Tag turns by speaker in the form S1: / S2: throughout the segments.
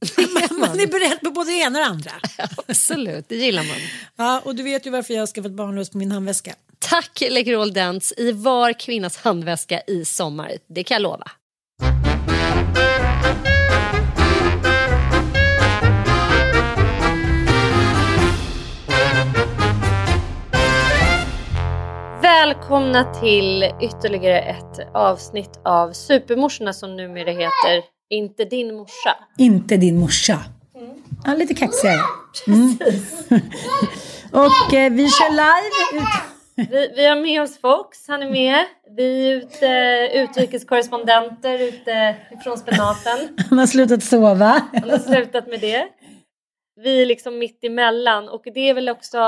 S1: man är beredd på både det ena och det andra.
S2: Absolut, det gillar man.
S1: Ja, och du vet ju varför jag har skaffat barnlös på min handväska.
S2: Tack Läkerol Dents i var kvinnas handväska i sommar. Det kan jag lova. Välkomna till ytterligare ett avsnitt av Supermorsorna som numera heter Inte din morsa.
S1: Inte din morsa. Mm. Ja, lite kaxigare. Mm. och eh, vi kör live. Ut.
S2: Vi, vi, har med oss Fox, han är med. Vi är ute, utrikeskorrespondenter ute från spenaten.
S1: Han har slutat sova.
S2: Han har slutat med det. Vi är liksom mitt emellan och det är väl också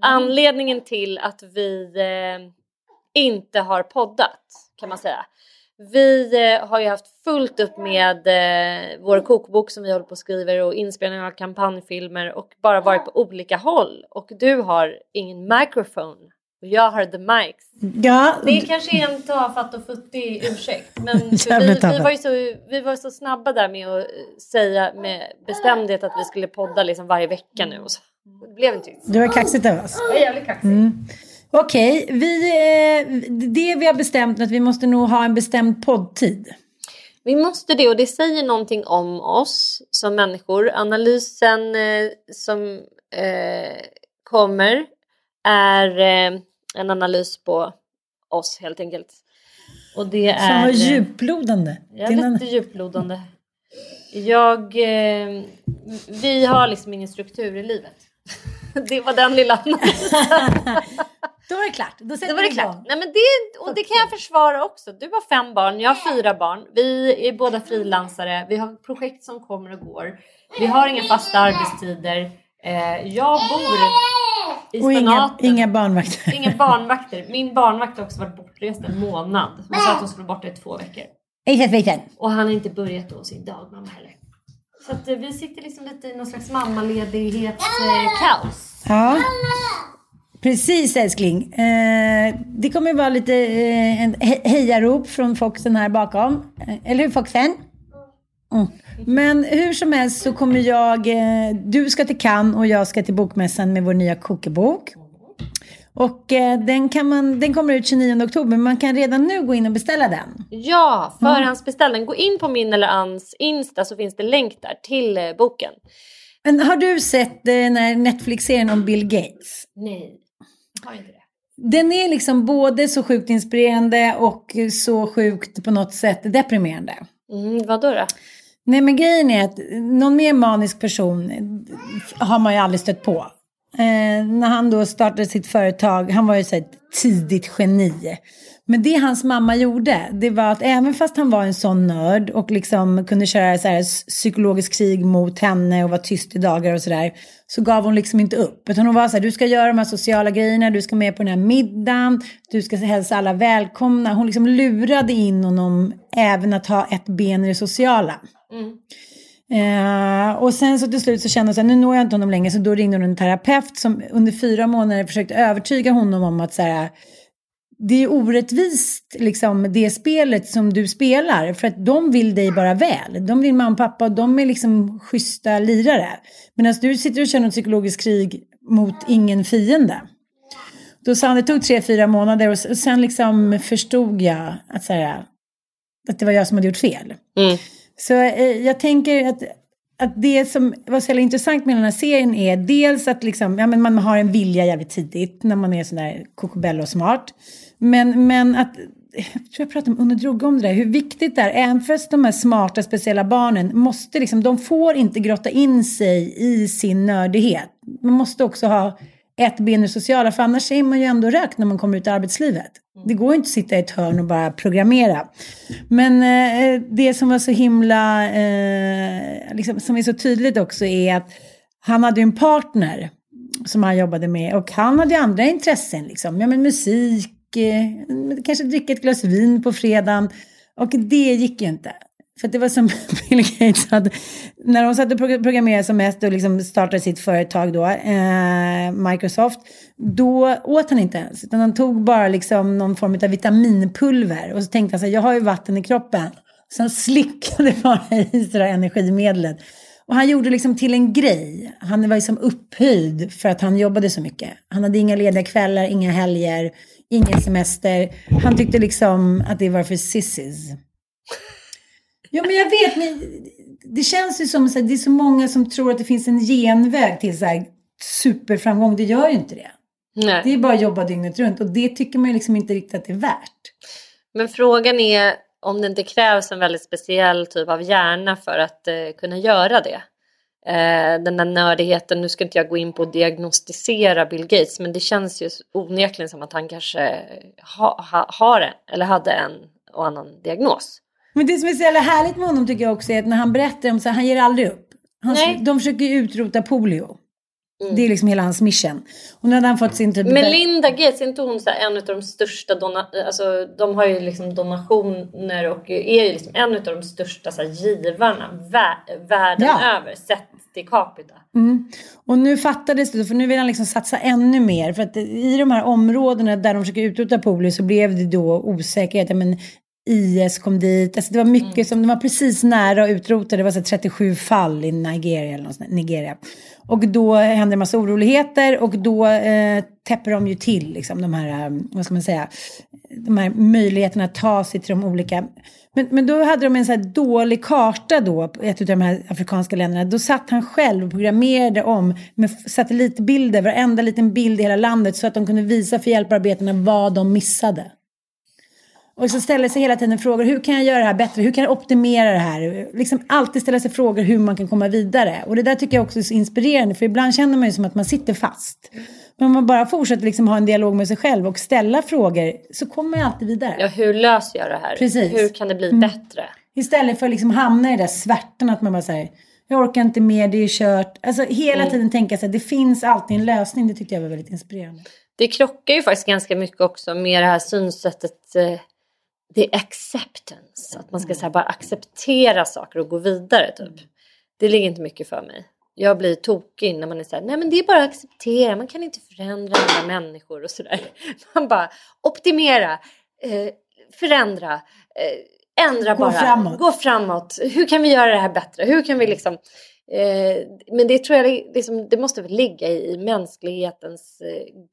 S2: anledningen till att vi eh, inte har poddat kan man säga. Vi eh, har ju haft fullt upp med eh, vår kokbok som vi håller på och skriver och inspelning av kampanjfilmer och bara varit på olika håll. Och du har ingen microphone och jag har the mics.
S1: Ja.
S2: Det kanske är en tafatt och futtig ursäkt men vi, vi, var ju så, vi var så snabba där med att säga med bestämdhet att vi skulle podda liksom varje vecka nu. Och så. Det blev inte
S1: Det var kaxigt av oss.
S2: Det var jävligt kaxigt. Mm.
S1: Okej, okay, eh, det vi har bestämt är att vi måste nog ha en bestämd poddtid.
S2: Vi måste det och det säger någonting om oss som människor. Analysen eh, som eh, kommer är en analys på oss helt enkelt. Och det är...
S1: Fan vad djuplodande.
S2: Ja, lite djuplodande. Jag, vi har liksom ingen struktur i livet. Det var den lilla
S1: Då var det klart. Då
S2: Då var det klart. Nej, men det, och det kan jag försvara också. Du har fem barn, jag har fyra barn. Vi är båda frilansare. Vi har projekt som kommer och går. Vi har inga fasta arbetstider. Eh, jag bor i
S1: Och inga,
S2: spenaten.
S1: inga barnvakter.
S2: Inga barnvakter. Min barnvakt har också varit bortrest en månad. Hon sa att hon skulle vara borta i två veckor. Och han har inte börjat då sin dagmamma heller. Så att eh, vi sitter liksom lite i någon slags mammaledighets-kaos.
S1: Ja. Precis älskling. Eh, det kommer vara lite eh, en he- hejarop från Foxen här bakom. Eh, eller hur Foxen? Mm. Men hur som helst så kommer jag, eh, du ska till Cannes och jag ska till Bokmässan med vår nya kokebok. Och eh, den, kan man, den kommer ut 29 oktober, men man kan redan nu gå in och beställa den.
S2: Ja, förhandsbeställ den. Gå in på min eller Anns Insta så finns det länk där till eh, boken.
S1: Men har du sett eh, den här Netflix-serien om Bill Gates?
S2: Nej, har inte det.
S1: Den är liksom både så sjukt inspirerande och så sjukt på något sätt deprimerande.
S2: Mm, vad då? då?
S1: Nej men grejen är att någon mer manisk person har man ju aldrig stött på. Eh, när han då startade sitt företag, han var ju så ett tidigt geni. Men det hans mamma gjorde, det var att även fast han var en sån nörd och liksom kunde köra så här psykologiskt krig mot henne och vara tyst i dagar och sådär. Så gav hon liksom inte upp. Utan hon var så här, du ska göra de här sociala grejerna, du ska med på den här middagen, du ska hälsa alla välkomna. Hon liksom lurade in honom även att ha ett ben i det sociala. Eh, och sen så till slut så kände hon så här, nu når jag inte honom längre, så då ringde hon en terapeut som under fyra månader försökte övertyga honom om att så här, det är orättvist, liksom, det spelet som du spelar. För att de vill dig bara väl. De vill mamma och pappa och de är liksom schyssta lirare. Medan du sitter och känner ett psykologiskt krig mot ingen fiende. Då sa han, det tog tre, fyra månader och sen liksom förstod jag att, så här, att det var jag som hade gjort fel.
S2: Mm.
S1: Så eh, jag tänker att, att det som var så intressant med den här serien är dels att liksom, ja, men man har en vilja jävligt tidigt när man är sådär kokobello smart. Men, men att, jag tror jag pratade med Uno Droge om det där, hur viktigt det är, även fast de här smarta speciella barnen måste liksom, de får inte grotta in sig i sin nördighet. Man måste också ha ett ben i sociala, för annars är man ju ändå rökt när man kommer ut i arbetslivet. Det går inte att sitta i ett hörn och bara programmera. Men eh, det som var så himla, eh, liksom, som är så tydligt också är att han hade ju en partner som han jobbade med och han hade ju andra intressen liksom. Ja men musik, eh, kanske dricka ett glas vin på fredagen. Och det gick ju inte. För det var som Bill Gates hade, när de satt och programmerade som mest och liksom startade sitt företag då, eh, Microsoft, då åt han inte ens. Utan han tog bara liksom någon form av vitaminpulver. Och så tänkte han så här, jag har ju vatten i kroppen. Så han slickade bara i sig det här energimedlet. Och han gjorde liksom till en grej. Han var liksom upphöjd för att han jobbade så mycket. Han hade inga lediga kvällar, inga helger, ingen semester. Han tyckte liksom att det var för sissies. Ja, men jag vet, men det känns ju som att det är så många som tror att det finns en genväg till så här superframgång. Det gör ju inte det.
S2: Nej.
S1: Det är bara att jobba dygnet runt och det tycker man ju liksom inte riktigt att det är värt.
S2: Men frågan är om det inte krävs en väldigt speciell typ av hjärna för att eh, kunna göra det. Eh, den där nördigheten, nu ska inte jag gå in på att diagnostisera Bill Gates men det känns ju onekligen som att han kanske ha, ha, har en eller hade en och annan diagnos.
S1: Men det som är så jävla härligt med honom tycker jag också är att när han berättar om så han ger aldrig upp. Han,
S2: Nej.
S1: de försöker ju utrota polio. Det är liksom hela hans mission. Och nu hade han fått sin typ...
S2: Melinda Gates, är inte hon så en av de största dona alltså de har ju liksom donationer och är ju liksom en av de största så här, givarna vä- världen
S1: Ja.
S2: över sett till capita.
S1: Mm. Och nu fattades det, för nu vill han liksom satsa ännu mer. För att i de här områdena där de försöker utrota polio så blev det då osäkerhet. Men IS kom dit. Alltså det var mycket som, de var precis nära att utrota. Det var så här 37 fall i Nigeria. Eller något sånt, där, Nigeria. Och då hände en massa oroligheter och då eh, täpper de ju till liksom, de här, eh, vad ska man säga, de här möjligheterna att ta sig till de olika men, men då hade de en så dålig karta då, ett av de här afrikanska länderna. Då satt han själv och programmerade om med satellitbilder, varenda liten bild i hela landet, så att de kunde visa för hjälparbetarna vad de missade. Och så ställer sig hela tiden frågor, hur kan jag göra det här bättre? Hur kan jag optimera det här? Liksom alltid ställa sig frågor hur man kan komma vidare. Och det där tycker jag också är så inspirerande, för ibland känner man ju som att man sitter fast. Men om man bara fortsätter liksom ha en dialog med sig själv och ställa frågor så kommer man alltid vidare.
S2: Ja, hur löser jag det här?
S1: Precis.
S2: Hur kan det bli bättre?
S1: Istället för att liksom hamna i den där svärtan att man bara säger jag orkar inte mer, det är kört. Alltså hela tiden tänka sig att det finns alltid en lösning. Det tyckte jag var väldigt inspirerande.
S2: Det krockar ju faktiskt ganska mycket också med det här synsättet eh, det är acceptance. Att man ska så bara acceptera saker och gå vidare typ. Det ligger inte mycket för mig. Jag blir tokig när man är så här, nej men det är bara att acceptera, man kan inte förändra andra människor och sådär. Man bara optimera, eh, förändra, eh, ändra
S1: Gå
S2: bara.
S1: framåt.
S2: Gå framåt. Hur kan vi göra det här bättre? Hur kan vi liksom... Eh, men det tror jag liksom, det måste väl ligga i, mänsklighetens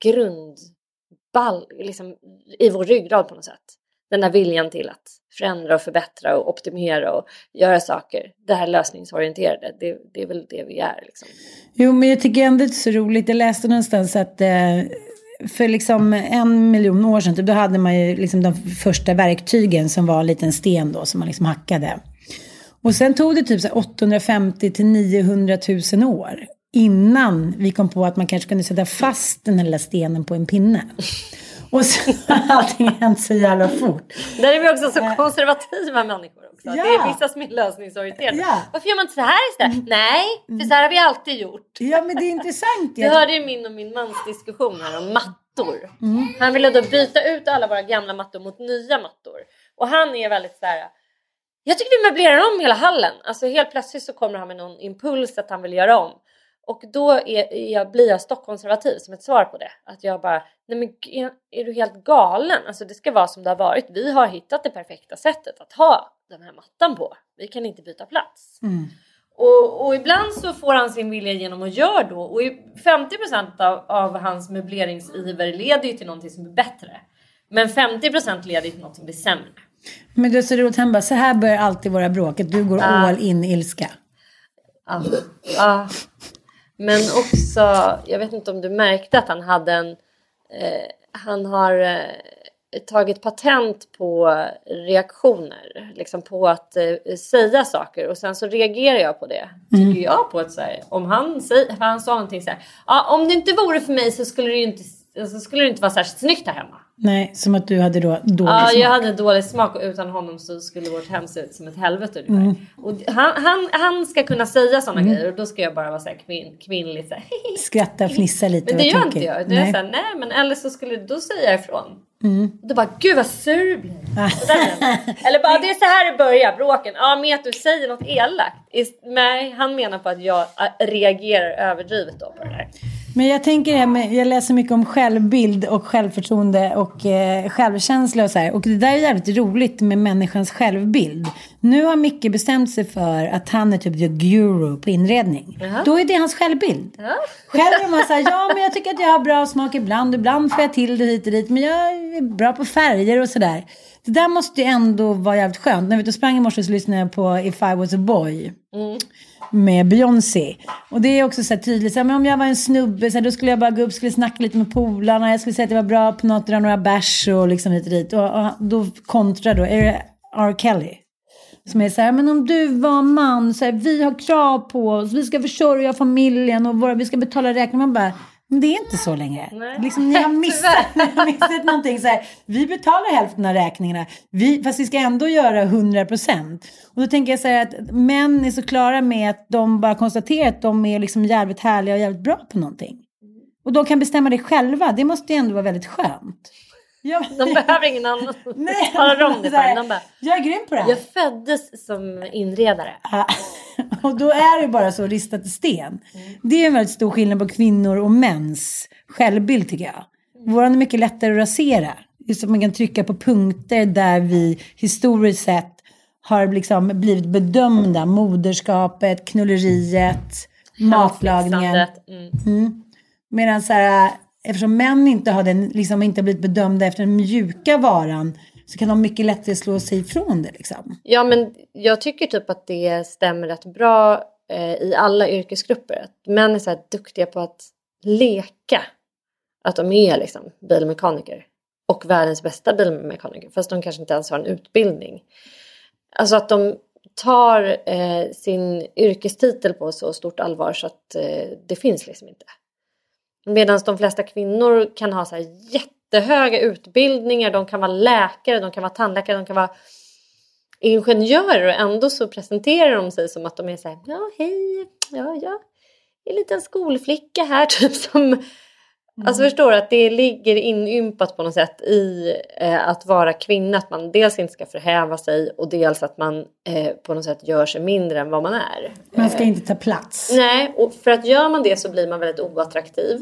S2: grundball, liksom, i vår ryggrad på något sätt. Den där viljan till att förändra och förbättra och optimera och göra saker. Det här lösningsorienterade, det, det är väl det vi är. Liksom.
S1: Jo, men jag tycker ändå det är så roligt. Jag läste någonstans att eh, för liksom en miljon år sedan, typ, då hade man ju liksom de första verktygen som var en liten sten då som man liksom hackade. Och sen tog det typ 850 till 900 000 år innan vi kom på att man kanske kunde sätta fast den här lilla stenen på en pinne. Och så har allting hänt så jävla fort.
S2: Där är vi också så konservativa människor också.
S1: Ja.
S2: Det är vissa som är lösningsorienterade.
S1: Ja.
S2: Varför gör man inte så här istället? Nej, för så här har vi alltid gjort.
S1: Ja, men det är intressant.
S2: Du
S1: Jag-
S2: hörde ju min och min mans diskussion här om mattor. Han ville då byta ut alla våra gamla mattor mot nya mattor. Och han är väldigt så här. Jag tycker vi möblerar om hela hallen. Alltså helt plötsligt så kommer han med någon impuls att han vill göra om. Och då är, jag, blir jag stockkonservativ som ett svar på det. Att jag bara, nej men är, du helt galen? Alltså det ska vara som det har varit. Vi har hittat det perfekta sättet att ha den här mattan på. Vi kan inte byta plats. Och, och ibland så får han sin vilja igenom och gör då. Och i 50% av, av hans möbleringsiver leder ju till någonting som är bättre. Men 50% leder ju till något som blir sämre.
S1: Men det är så roligt, han bara, så här börjar alltid våra bråk, att du går all in ilska.
S2: Ja. ja. Men också, jag vet inte om du märkte att han hade en... Eh, han har eh, tagit patent på reaktioner. Liksom på att eh, säga saker och sen så reagerar jag på det. Tycker jag på ett så här, om han säger, han sa någonting så här. Ja, om det inte vore för mig så skulle det ju inte, så skulle det inte vara särskilt snyggt här hemma.
S1: Nej, som att du hade då dålig
S2: Ja,
S1: smak.
S2: jag hade dålig smak och utan honom så skulle vårt hem se ut som ett helvete ungefär. Och han, han, han ska kunna säga sådana grejer och då ska jag bara vara så här kvinn, kvinnlig. Så här.
S1: Skratta, fnissa lite.
S2: Men det gör inte jag. Utan jag är
S1: Nej.
S2: såhär, nej men eller så skulle, då säger jag ifrån. Då bara, gud vad sur du blir. Det. Eller bara, det är så här det börjar, bråken. Ja, med att du säger något elakt. Nej, han menar på att jag äh, reagerar överdrivet då på det där.
S1: Men jag tänker det med, jag läser mycket om självbild och självförtroende och eh, självkänsla och så här. Och det där är jävligt roligt med människans självbild. Nu har Micke bestämt sig för att han är typ the guru på inredning.
S2: Jaha.
S1: Då är det hans självbild.
S2: Ja.
S1: Själv är man så här, ja men jag tycker att jag har bra smak ibland. Ibland får jag till det hit och dit. Men jag är bra på färger och sådär. Det där måste ju ändå vara jävligt skönt. När och sprang i morse så lyssnade jag på If I was a boy. Med Beyoncé. Och det är också så här tydligt. Så här, men om jag var en snubbe så här, då skulle jag bara gå upp, skulle snacka lite med polarna. Jag skulle säga att jag var bra på något, dra några bärs och liksom hit och dit. Och, och då kontrar då, är det R. Kelly. Som är så här, men om du var man, så här, vi har krav på oss, vi ska försörja familjen och våra, vi ska betala räkningar. Man bara, det är inte så längre.
S2: Nej.
S1: Liksom, ni, har missat, ni har missat någonting. Så här, vi betalar hälften av räkningarna, vi, fast vi ska ändå göra 100 procent. Och då tänker jag så här att män är så klara med att de bara konstaterar att de är liksom jävligt härliga och jävligt bra på någonting. Och de kan bestämma det själva, det måste ju ändå vara väldigt skönt. Ja,
S2: De behöver ingen annan
S1: Nej,
S2: talar om det för. De bara,
S1: Jag är grym på det här.
S2: jag föddes som inredare.
S1: Ja. Och då är det bara så ristat i sten. Det är en väldigt stor skillnad på kvinnor och mäns självbild tycker jag. Våran är mycket lättare att rasera. Just att man kan trycka på punkter där vi historiskt sett har liksom blivit bedömda. Moderskapet, knulleriet, matlagningen.
S2: Handfixandet. Mm.
S1: Medan så här, eftersom män inte har den, liksom inte blivit bedömda efter den mjuka varan så kan de mycket lättare slå sig ifrån det liksom.
S2: Ja, men jag tycker typ att det stämmer rätt bra eh, i alla yrkesgrupper. Att män är så här duktiga på att leka. Att de är liksom bilmekaniker. och världens bästa bilmekaniker fast de kanske inte ens har en utbildning. Alltså att de tar eh, sin yrkestitel på så stort allvar så att eh, det finns liksom inte. Medan de flesta kvinnor kan ha så här jättehöga utbildningar, de kan vara läkare, de kan vara tandläkare, de kan vara ingenjörer och ändå så presenterar de sig som att de är så här, ja hej, ja ja, en liten skolflicka här typ som mm. Alltså förstår du att det ligger inympat på något sätt i eh, att vara kvinna. Att man dels inte ska förhäva sig och dels att man eh, på något sätt gör sig mindre än vad man är.
S1: Man ska inte ta plats.
S2: Nej, och för att gör man det så blir man väldigt oattraktiv.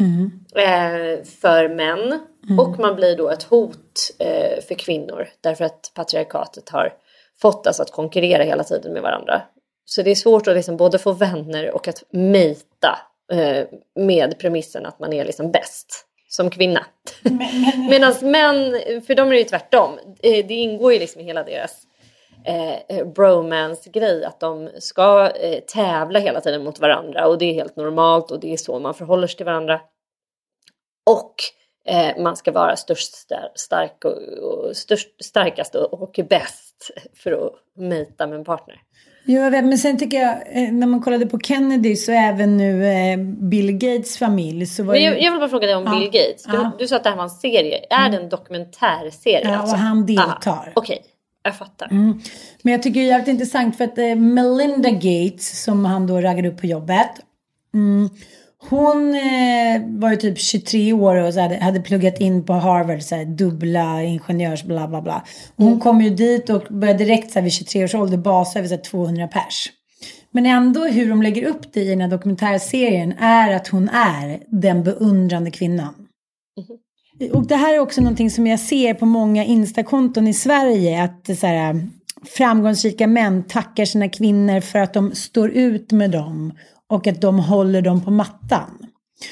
S2: Mm. Eh, för män. Mm. Och man blir då ett hot eh, för kvinnor. Därför att patriarkatet har fått oss att konkurrera hela tiden med varandra. Så det är svårt att liksom både få vänner och att mejta eh, med premissen att man är liksom bäst som kvinna. Medan män, för dem är det ju tvärtom. Eh, det ingår ju liksom i hela deras eh, bromance-grej att de ska eh, tävla hela tiden mot varandra och det är helt normalt och det är så man förhåller sig till varandra. Och eh, man ska vara störst, stark och, och störst, starkast och, och bäst för att mejta med en partner.
S1: Jo, jag vet, men sen tycker jag, eh, när man kollade på Kennedy så även nu eh, Bill Gates familj så var
S2: men jag, jag vill bara fråga dig om ja. Bill Gates. Du, ja. du, sa att det här var en serie. Är mm. det en dokumentärserie?
S1: Ja,
S2: alltså?
S1: och han deltar.
S2: Okej, okay. Jag fattar.
S1: Mm. Men jag tycker det är jävligt intressant för att eh, Melinda Gates som han då raggade upp på jobbet. Mm, hon eh, var ju typ 23 år och så hade, hade pluggat in på Harvard, så här, dubbla ingenjörs bla bla bla. Och hon mm. kom ju dit och började direkt så här, vid 23 års ålder basa över så här, 200 pers. Men ändå hur de lägger upp det i den här dokumentärserien är att hon är den beundrande kvinnan. Mm. Och det här är också någonting som jag ser på många Instakonton i Sverige. Att så här, äh, framgångsrika män tackar sina kvinnor för att de står ut med dem och att de håller dem på mattan.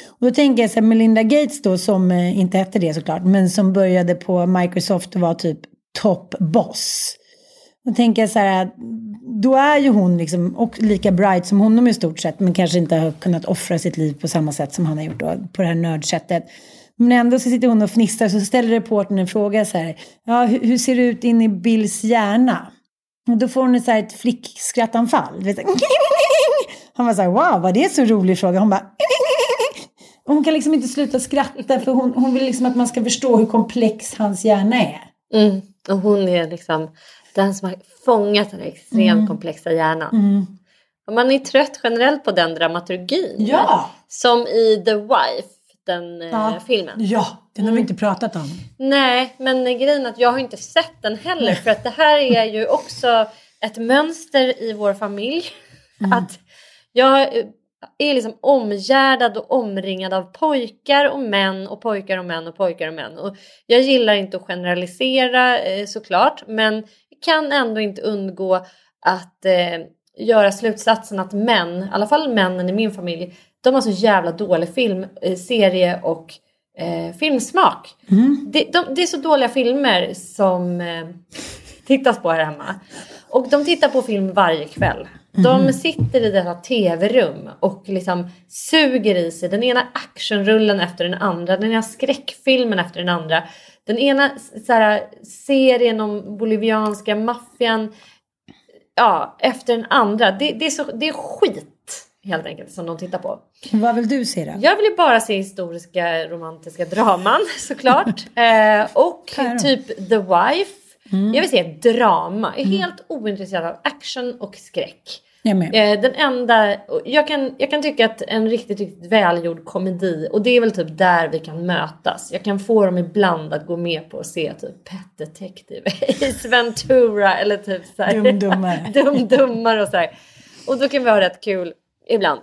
S1: Och då tänker jag så här, Melinda Gates då som äh, inte hette det såklart, men som började på Microsoft och var typ top boss. Då tänker jag så här, äh, då är ju hon liksom och lika bright som honom i stort sett, men kanske inte har kunnat offra sitt liv på samma sätt som han har gjort då, på det här nördsättet. Men ändå så sitter hon och fnissar så ställer reportern en fråga så här, ja hur, hur ser det ut in i Bills hjärna? Och då får hon ett, så här, ett flickskrattanfall. Han var så här, wow, var det så rolig fråga? Hon bara, och hon kan liksom inte sluta skratta för hon, hon vill liksom att man ska förstå hur komplex hans hjärna är.
S2: Mm. Och hon är liksom den som har fångat den extremt mm. komplexa hjärnan. Mm. Och man är trött generellt på den dramaturgin.
S1: Ja.
S2: Som i The Wife, den eh, ja. filmen.
S1: Ja, den har vi inte pratat om.
S2: Nej, men grejen är att jag har inte sett den heller. För att det här är ju också ett mönster i vår familj. Mm. Att jag är liksom omgärdad och omringad av pojkar och män och pojkar och män och pojkar och män. Och jag gillar inte att generalisera eh, såklart men kan ändå inte undgå att eh, göra slutsatsen att män, i alla fall männen i min familj, de har så jävla dålig film, eh, serie och eh, filmsmak. Mm. Det, de, det, är så dåliga filmer som eh, tittas på här hemma. Och de tittar på film varje kväll. De mm. sitter i detta tv-rum och liksom suger i sig den ena actionrullen efter den andra, den ena skräckfilmen efter den andra. Den ena här, serien om bolivianska maffian ja, efter den andra. Det, det, är så, det är skit helt enkelt som de tittar på.
S1: Vad vill du se då?
S2: Jag vill ju bara se historiska romantiska draman såklart. eh, och typ The Wife. Mm. Jag vill se drama. Jag är mm. helt ointresserad av action och skräck.
S1: Jag
S2: eh, den enda, jag kan, jag kan tycka att en riktigt, riktigt välgjord komedi och det är väl typ där vi kan mötas. Jag kan få dem ibland att gå med på att se typ Pet Detective, Ace Ventura eller typ såhär.
S1: Dumdummar.
S2: Dumdummar och såhär. Och då kan vi ha rätt kul ibland.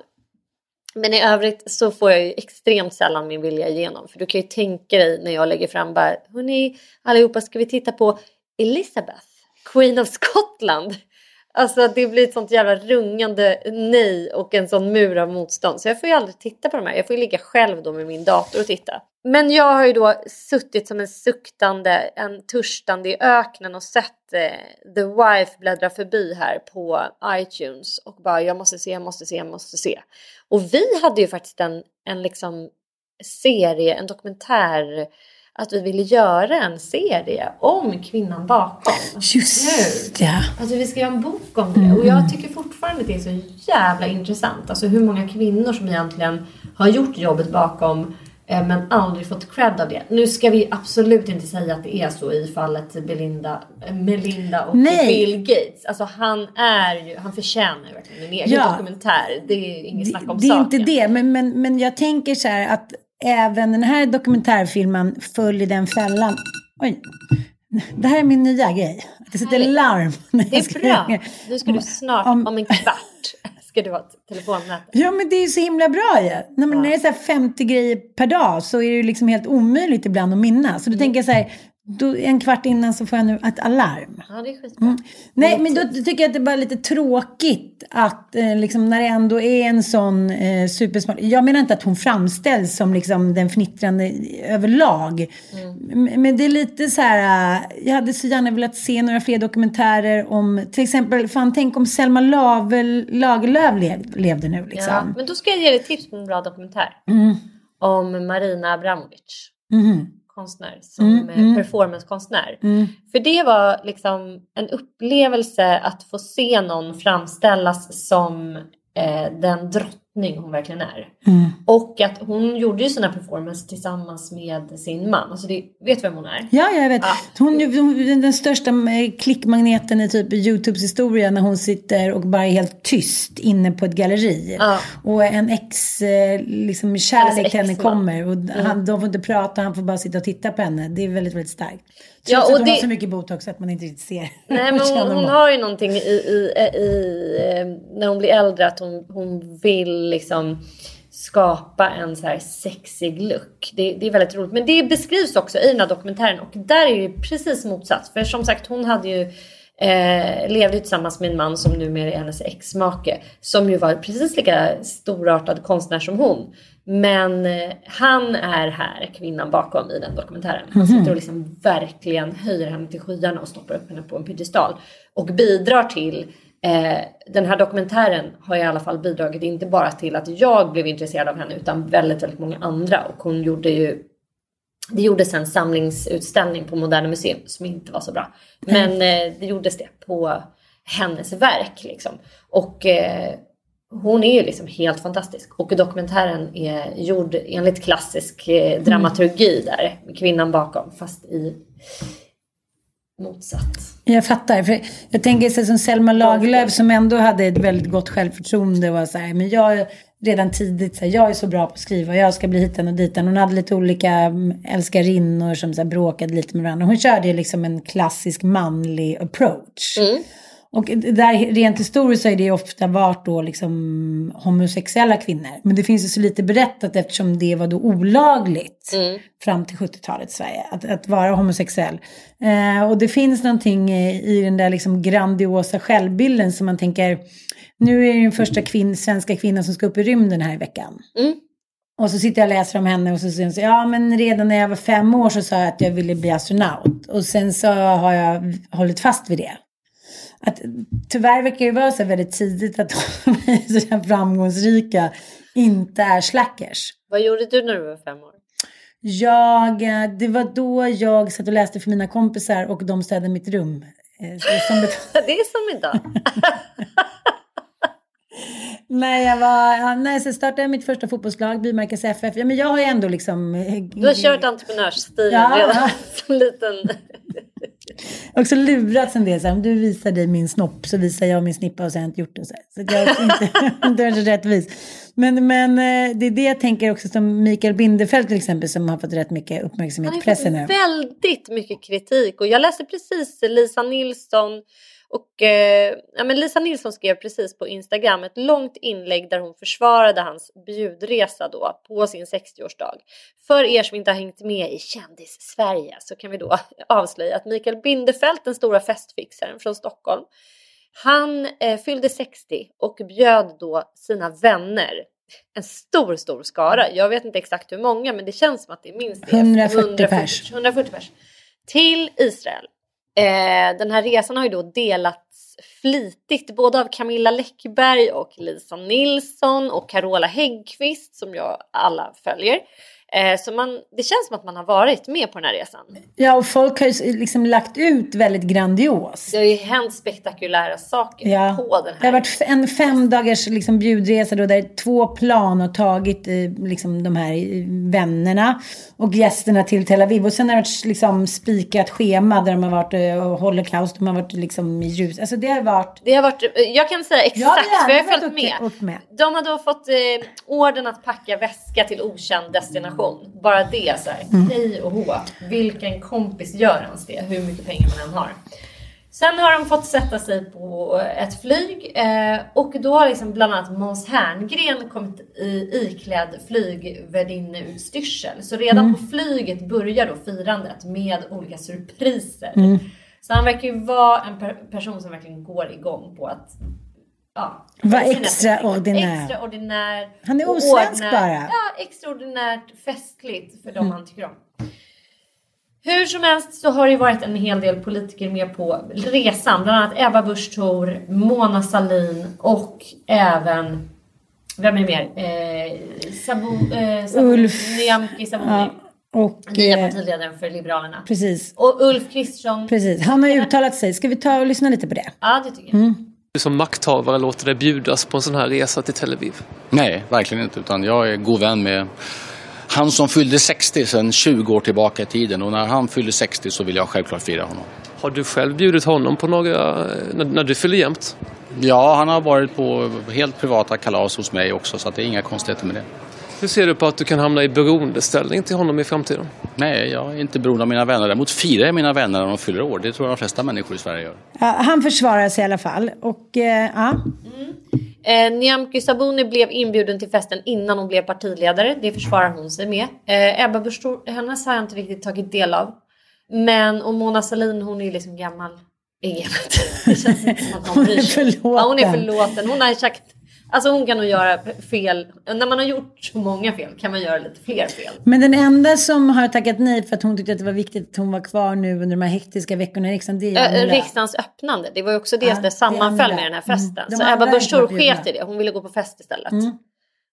S2: Men i övrigt så får jag ju extremt sällan min vilja igenom. För du kan ju tänka dig när jag lägger fram bara, hörni allihopa ska vi titta på Elizabeth, Queen of Scotland. Alltså det blir ett sånt jävla rungande nej och en sån mur av motstånd. Så jag får ju aldrig titta på de här. Jag får ju ligga själv då med min dator och titta. Men jag har ju då suttit som en suktande, en törstande i öknen och sett eh, The Wife bläddra förbi här på iTunes och bara jag måste se, jag måste se, jag måste se. Och vi hade ju faktiskt en, en liksom serie, en dokumentär att vi ville göra en serie om kvinnan bakom.
S1: Just det.
S2: Alltså vi ska göra en bok om det och jag tycker fortfarande att det är så jävla intressant. Alltså hur många kvinnor som egentligen har gjort jobbet bakom men aldrig fått cred av det. Nu ska vi absolut inte säga att det är så i fallet Belinda, eh, Melinda och
S1: Nej.
S2: Bill Gates. Alltså han är ju, han förtjänar ju verkligen en egen
S1: Ja.
S2: dokumentär. Det är inget snack om
S1: det är
S2: saken.
S1: inte det, men, men, men jag tänker så här att även den här dokumentärfilmen föll i den fällan. Oj, det här är min nya grej. Det sitter larm.
S2: Det är bra. Nu ska du snart,
S1: Om-
S2: om en kvart, ska du ha ett.
S1: Ja men det är ju så himla bra ju. Nej, men När det är så här 50 grejer per dag så är det ju liksom helt omöjligt ibland att minnas. Så då tänker jag så här, då, en kvart innan så får jag nu ett alarm.
S2: Ja, det är skitbra.
S1: Nej, men då tycker jag att det är bara lite tråkigt att eh, liksom, när det ändå är en sån eh, supersmart... Jag menar inte att hon framställs som liksom, den fnittrande överlag. M- Men det är lite så här... eh, Jag hade så gärna velat se några fler dokumentärer om... Till exempel, fan tänk om Selma Lagerlöf lev, levde nu
S2: Ja,
S1: liksom.
S2: men då ska jag ge dig tips på en bra dokumentär. Om Marina Abramovic.
S1: Mhm.
S2: Konstnär, som
S1: Mm, mm.
S2: performancekonstnär.
S1: Mm.
S2: För det var liksom en upplevelse att få se någon framställas som eh, den drottning hon verkligen är.
S1: Mm.
S2: Och att hon gjorde ju sina performances tillsammans med sin man. Alltså det, vet vem hon är?
S1: Ja, jag vet.
S2: Ja.
S1: Hon är hon den största eh, klickmagneten i typ Youtubes historia när hon sitter och bara är helt tyst inne på ett galleri.
S2: Ja.
S1: Och en ex, eh, liksom kärlek till henne kommer och han, de får inte prata, han får bara sitta och titta på henne. Det är väldigt, väldigt starkt. Trots
S2: Ja,
S1: att
S2: och
S1: hon har
S2: det-
S1: så mycket botox att man inte riktigt ser.
S2: Nej men hon, hon har ju någonting i, i, i, eh, när hon blir äldre att hon, hon vill liksom skapa en så här sexig look. Det, det är väldigt roligt. Men det beskrivs också i den här dokumentären och där är det precis motsats. För som sagt hon hade ju eh, levde tillsammans med en man som numera är hennes exmake. Som ju var precis lika storartad konstnär som hon. Men eh, han är här kvinnan bakom i den dokumentären. Han sitter och liksom verkligen höjer henne till skyarna och stoppar upp henne på en piedestal. Och bidrar till Eh, den här dokumentären har i alla fall bidragit inte bara till att jag blev intresserad av henne utan väldigt, väldigt många andra. Och hon gjorde ju det gjordes en samlingsutställning på Moderna Museum som inte var så bra. Men eh, det gjordes det på hennes verk liksom. Och eh, hon är ju liksom helt fantastisk. Och dokumentären är gjord enligt klassisk eh, dramaturgi där. Med kvinnan bakom fast i motsatt.
S1: Jag fattar. För jag tänker så som Selma Lagerlöf som ändå hade ett väldigt gott självförtroende. Var så här, men jag redan tidigt så här, jag är så bra på att skriva. Jag ska bli hitan och ditan. Hon hade lite olika mm, älskarinnor som så här, bråkade lite med varandra. Hon körde liksom en klassisk manlig approach. Och där rent historiskt så är det ofta varit då liksom homosexuella kvinnor. Men det finns ju så lite berättat eftersom det var då olagligt fram till 70-talet i Sverige. Att, att vara homosexuell. Eh, och det finns någonting i den där liksom grandiosa självbilden som man tänker, nu är det den första kvinn, svenska kvinnan som ska upp i rymden här i veckan.
S2: Mm.
S1: Och så sitter jag och läser om henne och så så, ja men redan när jag var fem år så sa jag att jag ville bli astronaut. Och sen så har jag hållit fast vid det. Att, tyvärr verkar det vara så väldigt tidigt att de är framgångsrika inte är slackers.
S2: Vad gjorde du när du var fem år?
S1: Jag, eh, det var då jag satt och läste för mina kompisar och de städade mitt rum. Eh,
S2: Det är som idag.
S1: när jag var, när jag startade mitt första fotbollslag, Bymarkas FF. Ja, men jag har ju ändå liksom... eh,
S2: Du har kört entreprenörsstilen
S1: Ja.
S2: redan som liten.
S1: Också lurats en del. Så här, om du visar dig min snopp så visar jag min snippa och så har jag inte gjort det. Så, så jag är inte, inte är rättvis. Men, men eh, det är det jag tänker också som Mikael Bindefeld till exempel som har fått rätt mycket uppmärksamhet
S2: Han
S1: i
S2: har
S1: pressen nu.
S2: fått väldigt mycket kritik och jag läste precis Lisa Nilsson och eh, ja, men Lisa Nilsson skrev precis på Instagram ett långt inlägg där hon försvarade hans bjudresa då på sin 60-årsdag. För er som inte har hängt med i kändis-Sverige så kan vi då avslöja att Mikael Bindefeld, den stora festfixaren från Stockholm, han eh, fyllde 60 och bjöd då sina vänner en stor, stor skara. Jag vet inte exakt hur många, men det känns som att det är minst det.
S1: 140 pers.
S2: 140 pers. Till Israel. Eh, den här resan har ju då delats flitigt både av Camilla Läckberg och Lisa Nilsson och Carola Häggkvist som jag alla följer. Eh, så man, det känns som att man har varit med på den här resan.
S1: Ja, och folk har ju liksom lagt ut väldigt grandios.
S2: Det har ju hänt spektakulära saker
S1: Ja.
S2: på den
S1: Det har
S2: här.
S1: varit en fem dagars liksom bjudresa då där två plan har tagit eh, liksom de här eh, vännerna och gästerna till Tel Aviv. Och sen har det varit liksom spikat schema där de har varit och holocaust, de har varit liksom i ljus. Alltså det har varit...
S2: Det har varit, jag kan säga exakt,
S1: Ja,
S2: för jag har följt med.
S1: med.
S2: De har då fått eh, orden att packa väska till okänd destination. Bara det så här,
S1: Mm.
S2: hej och hå. Vilken kompis gör ens det? Hur mycket pengar man än har. Sen har de fått sätta sig på ett flyg eh, och då har liksom bland annat Måns Herngren kommit i, iklädd flygvärdinneutstyrsel. Så redan
S1: Mm.
S2: på flyget börjar då firandet med olika surpriser.
S1: Mm.
S2: Så han verkar ju vara en per- person som verkligen går igång på att ja,
S1: Var extraordinär.
S2: Extraordinär.
S1: Han är osvensk bara.
S2: Ja, extraordinärt festligt för
S1: Mm.
S2: de han tycker om. Hur som helst så har det varit en hel del politiker med på resan. Bland annat Ebba Busch Thor, Mona Sahlin och även vem är mer? Eh, Sabu, eh, Sabu,
S1: Ulf.
S2: Nyamko Sabuni.
S1: Ja, och...
S2: Nya
S1: Eh,
S2: partiledaren för Liberalerna.
S1: precis.
S2: Och Ulf Kristersson.
S1: Precis. Han har uttalat sig. Ska vi ta och lyssna lite på det?
S2: Ja, det tycker jag.
S1: Mm.
S3: Du som makthavare låter dig bjudas på en sån här resa till Tel Aviv.
S4: Nej, verkligen inte. Utan jag är god vän med han som fyllde 60 sedan 20 år tillbaka i tiden. Och när han fyllde 60 så vill jag självklart fira honom.
S3: Har du själv bjudit honom på några, när, när du fyller jämnt?
S4: Ja, han har varit på helt privata kalas hos mig också så det är inga konstigheter med det.
S3: Hur ser du på att du kan hamna i beroendeställning till honom i framtiden?
S4: Nej, jag är inte beroende av mina vänner. Däremot firar jag mina vänner när de fyller år. Det tror jag de flesta människor i Sverige gör.
S1: Ja, han försvarar sig i alla fall. Och eh, ja,
S2: Eh, Nyamko Sabuni blev inbjuden till festen innan hon blev partiledare. Det försvarar hon sig med. Eh, Ebba Busch hennes har jag inte riktigt tagit del av. Men och Mona Sahlin hon är liksom gammal i gamet. Det känns inte som att
S1: Hon
S2: någon
S1: är
S2: bryr sig.
S1: förlåten.
S2: Ja, hon är förlåten. Hon har sagt Alltså hon kan nog göra fel. När man har gjort så många fel kan man göra lite fler fel.
S1: Men den enda som har tackat nej för att hon tyckte att det var viktigt att hon var kvar nu under de här hektiska veckorna i riksdagen, det är
S2: Äh, riksdagens öppnande. Det var ju också det
S1: Ja,
S2: det
S1: det
S2: sammanföll med den här festen.
S1: Mm. De
S2: Så Ebba Busch sket i det. Hon ville gå på fest istället.
S1: Mm.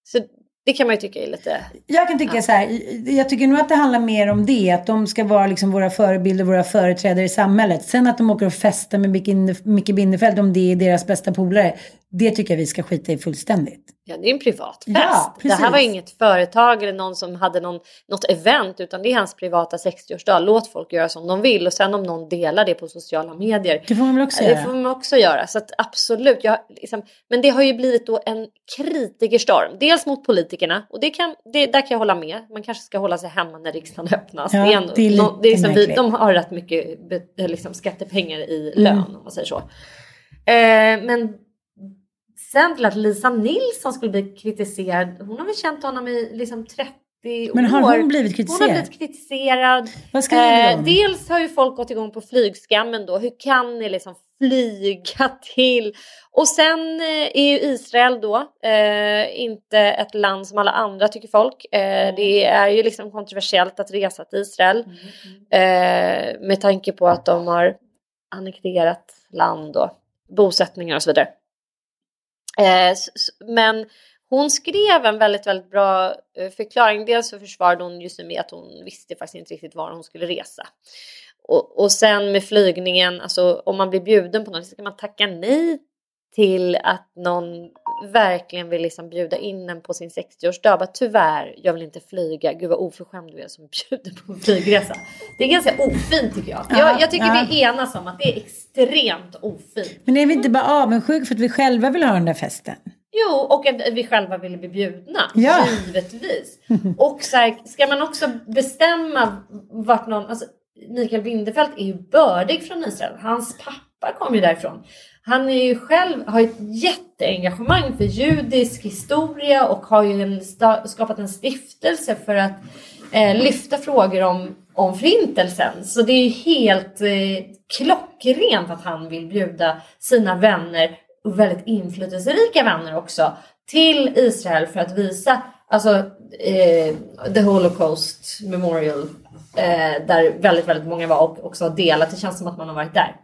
S2: Så det kan man ju tycka är lite...
S1: Jag kan tycka så här, jag tycker nog att det handlar mer om det, att de ska vara liksom våra förebilder, våra företrädare i samhället. Sen att de åker och festar med Micke Bindefeld, om det är deras bästa polare, det tycker jag vi ska skita i fullständigt.
S2: Ja, det är en privat fest.
S1: Ja,
S2: det här var inget företag eller någon som hade någon, något event utan det är hans privata 60-årsdag. Låt folk göra som de vill och sen om någon delar det på sociala medier.
S1: Det får man väl också
S2: Det
S1: göra.
S2: får man också göra. Så att absolut. Jag, liksom, men det har ju blivit då en kritikerstorm. Dels mot politikerna och det kan, det, där kan jag hålla med. Man kanske ska hålla sig hemma när riksdagen öppnas.
S1: Ja,
S2: det är, ändå,
S1: det är lite
S2: nå- det är som vi, de har rätt mycket liksom, skattepengar i
S1: Mm.
S2: lön om man säger så. Eh, men sen till att Lisa Nilsson skulle bli kritiserad. Hon har väl känt honom i liksom 30
S1: Men har
S2: år.
S1: hon blivit
S2: Hon
S1: kritiserad?
S2: har blivit kritiserad.
S1: Vad skriver
S2: Eh,
S1: de?
S2: dels har ju folk gått igång på flygskammen då. Hur kan ni liksom flyga till? Och sen eh, är ju Israel då eh, inte ett land som alla andra tycker folk. Eh, det är ju liksom kontroversiellt att resa till Israel. Eh, med tanke på att de har annekterat land och bosättningar och så vidare. Eh, men hon skrev en väldigt, väldigt bra eh, förklaring. Dels så försvarade hon just med att hon visste faktiskt inte riktigt var hon skulle resa. Och, och sen med flygningen, alltså om man blir bjuden på något så ska man tacka nej till att någon verkligen vill liksom bjuda in en på sin 60-årsdag. Bara, Tyvärr, jag vill inte flyga. Gud vad oförskämd du är som bjuder på en flygresa. Det är ganska ofint tycker jag.
S1: Ja,
S2: jag, jag tycker
S1: ja.
S2: vi enas om att det är extremt ofint.
S1: Men är vi inte bara avundsjuka för att vi själva vill ha den där festen?
S2: Jo, och att vi själva vill bli bjudna.
S1: Ja.
S2: Givetvis. Och så här, ska man också bestämma vart någon... Alltså, Mikael Bindefeld är ju bördig från Israel. Hans pappa kom ju därifrån. Han är ju själv, har ett jätteengagemang för judisk historia och har ju en, sta- skapat en stiftelse för att eh, lyfta frågor om, om förintelsen. Så det är ju helt eh, klockrent att han vill bjuda sina vänner och väldigt inflytelserika vänner också till Israel för att visa alltså, eh, The Holocaust Memorial eh, där väldigt, väldigt många var och också har delat. Det känns som att man har varit där.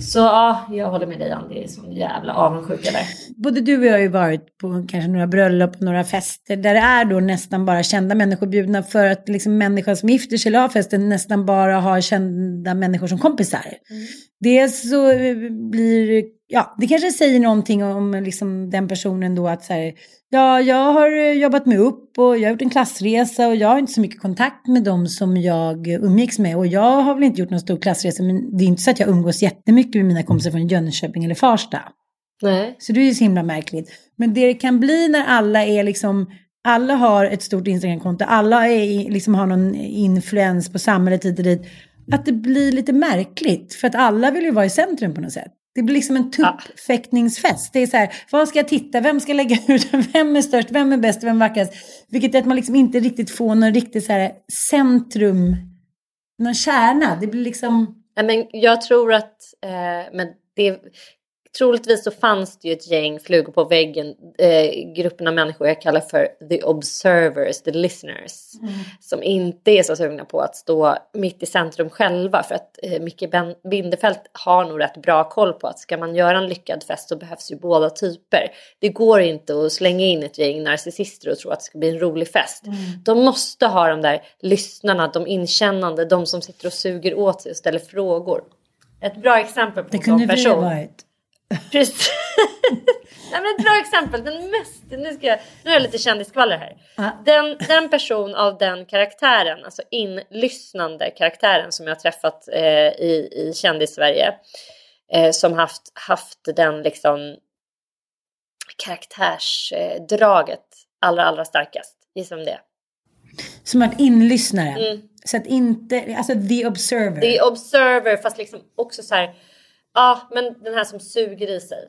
S2: Så ja, jag håller med dig Ann, det är sån jävla avundsjuka där.
S1: Både du och jag har ju varit på kanske några bröllop och några fester där det är då nästan bara kända människor bjudna för att liksom människor som gifter sig eller har festen nästan bara har kända människor som kompisar.
S2: Mm.
S1: Dels så eh, blir ja, det kanske säger någonting om liksom den personen då att så här, ja, jag har eh, jobbat mig upp och jag har gjort en klassresa och jag har inte så mycket kontakt med dem som jag umgicks med och jag har väl inte gjort någon stor klassresa men det är inte så att jag umgås jättemycket med mina kompisar från Jönköping eller Farsta.
S2: Nej.
S1: Så det är ju så himla märkligt. Men det det kan bli när alla är liksom, alla har ett stort Instagramkonto, alla är, liksom har någon influens på samhället hit och dit. Att det blir lite märkligt, för att alla vill ju vara i centrum på något sätt. Det blir liksom en tuppfäktningsfest. Det är så här, vad ska jag titta, vem ska lägga ut, vem är störst, vem är bäst, vem är vackrast? Vilket är att man liksom inte riktigt får någon riktigt så här centrum, någon kärna. Det blir liksom,
S2: men jag tror att, eh, men det, troligtvis så fanns det ju ett gäng flugor på väggen, eh, gruppen av människor jag kallar för the observers, the listeners, som inte är så sugna på att stå mitt i centrum själva för att eh, Micke Bindefeld har nog rätt bra koll på att ska man göra en lyckad fest så behövs ju båda typer. Det går inte att slänga in ett gäng narcissister och tro att det ska bli en rolig fest. De måste ha de där lyssnarna, de inkännande, de som sitter och suger åt sig och ställer frågor. Ett bra exempel på
S1: det
S2: en
S1: kunde
S2: sån
S1: vi ha
S2: person.
S1: varit.
S2: Precis. Nej, men ett bra exempel. Den mest, nu, ska jag, nu är jag lite kändiskvaller här. Den, den person av den karaktären, alltså inlyssnande karaktären som jag har träffat eh, i, i kändis-Sverige. Eh, som haft, haft den liksom karaktärsdraget allra, allra starkast. Gissa om det är.
S1: Som att inlyssnare.
S2: Mm.
S1: Så att inte, alltså the observer.
S2: Är observer fast liksom också så här. Ja, men den här som suger i sig.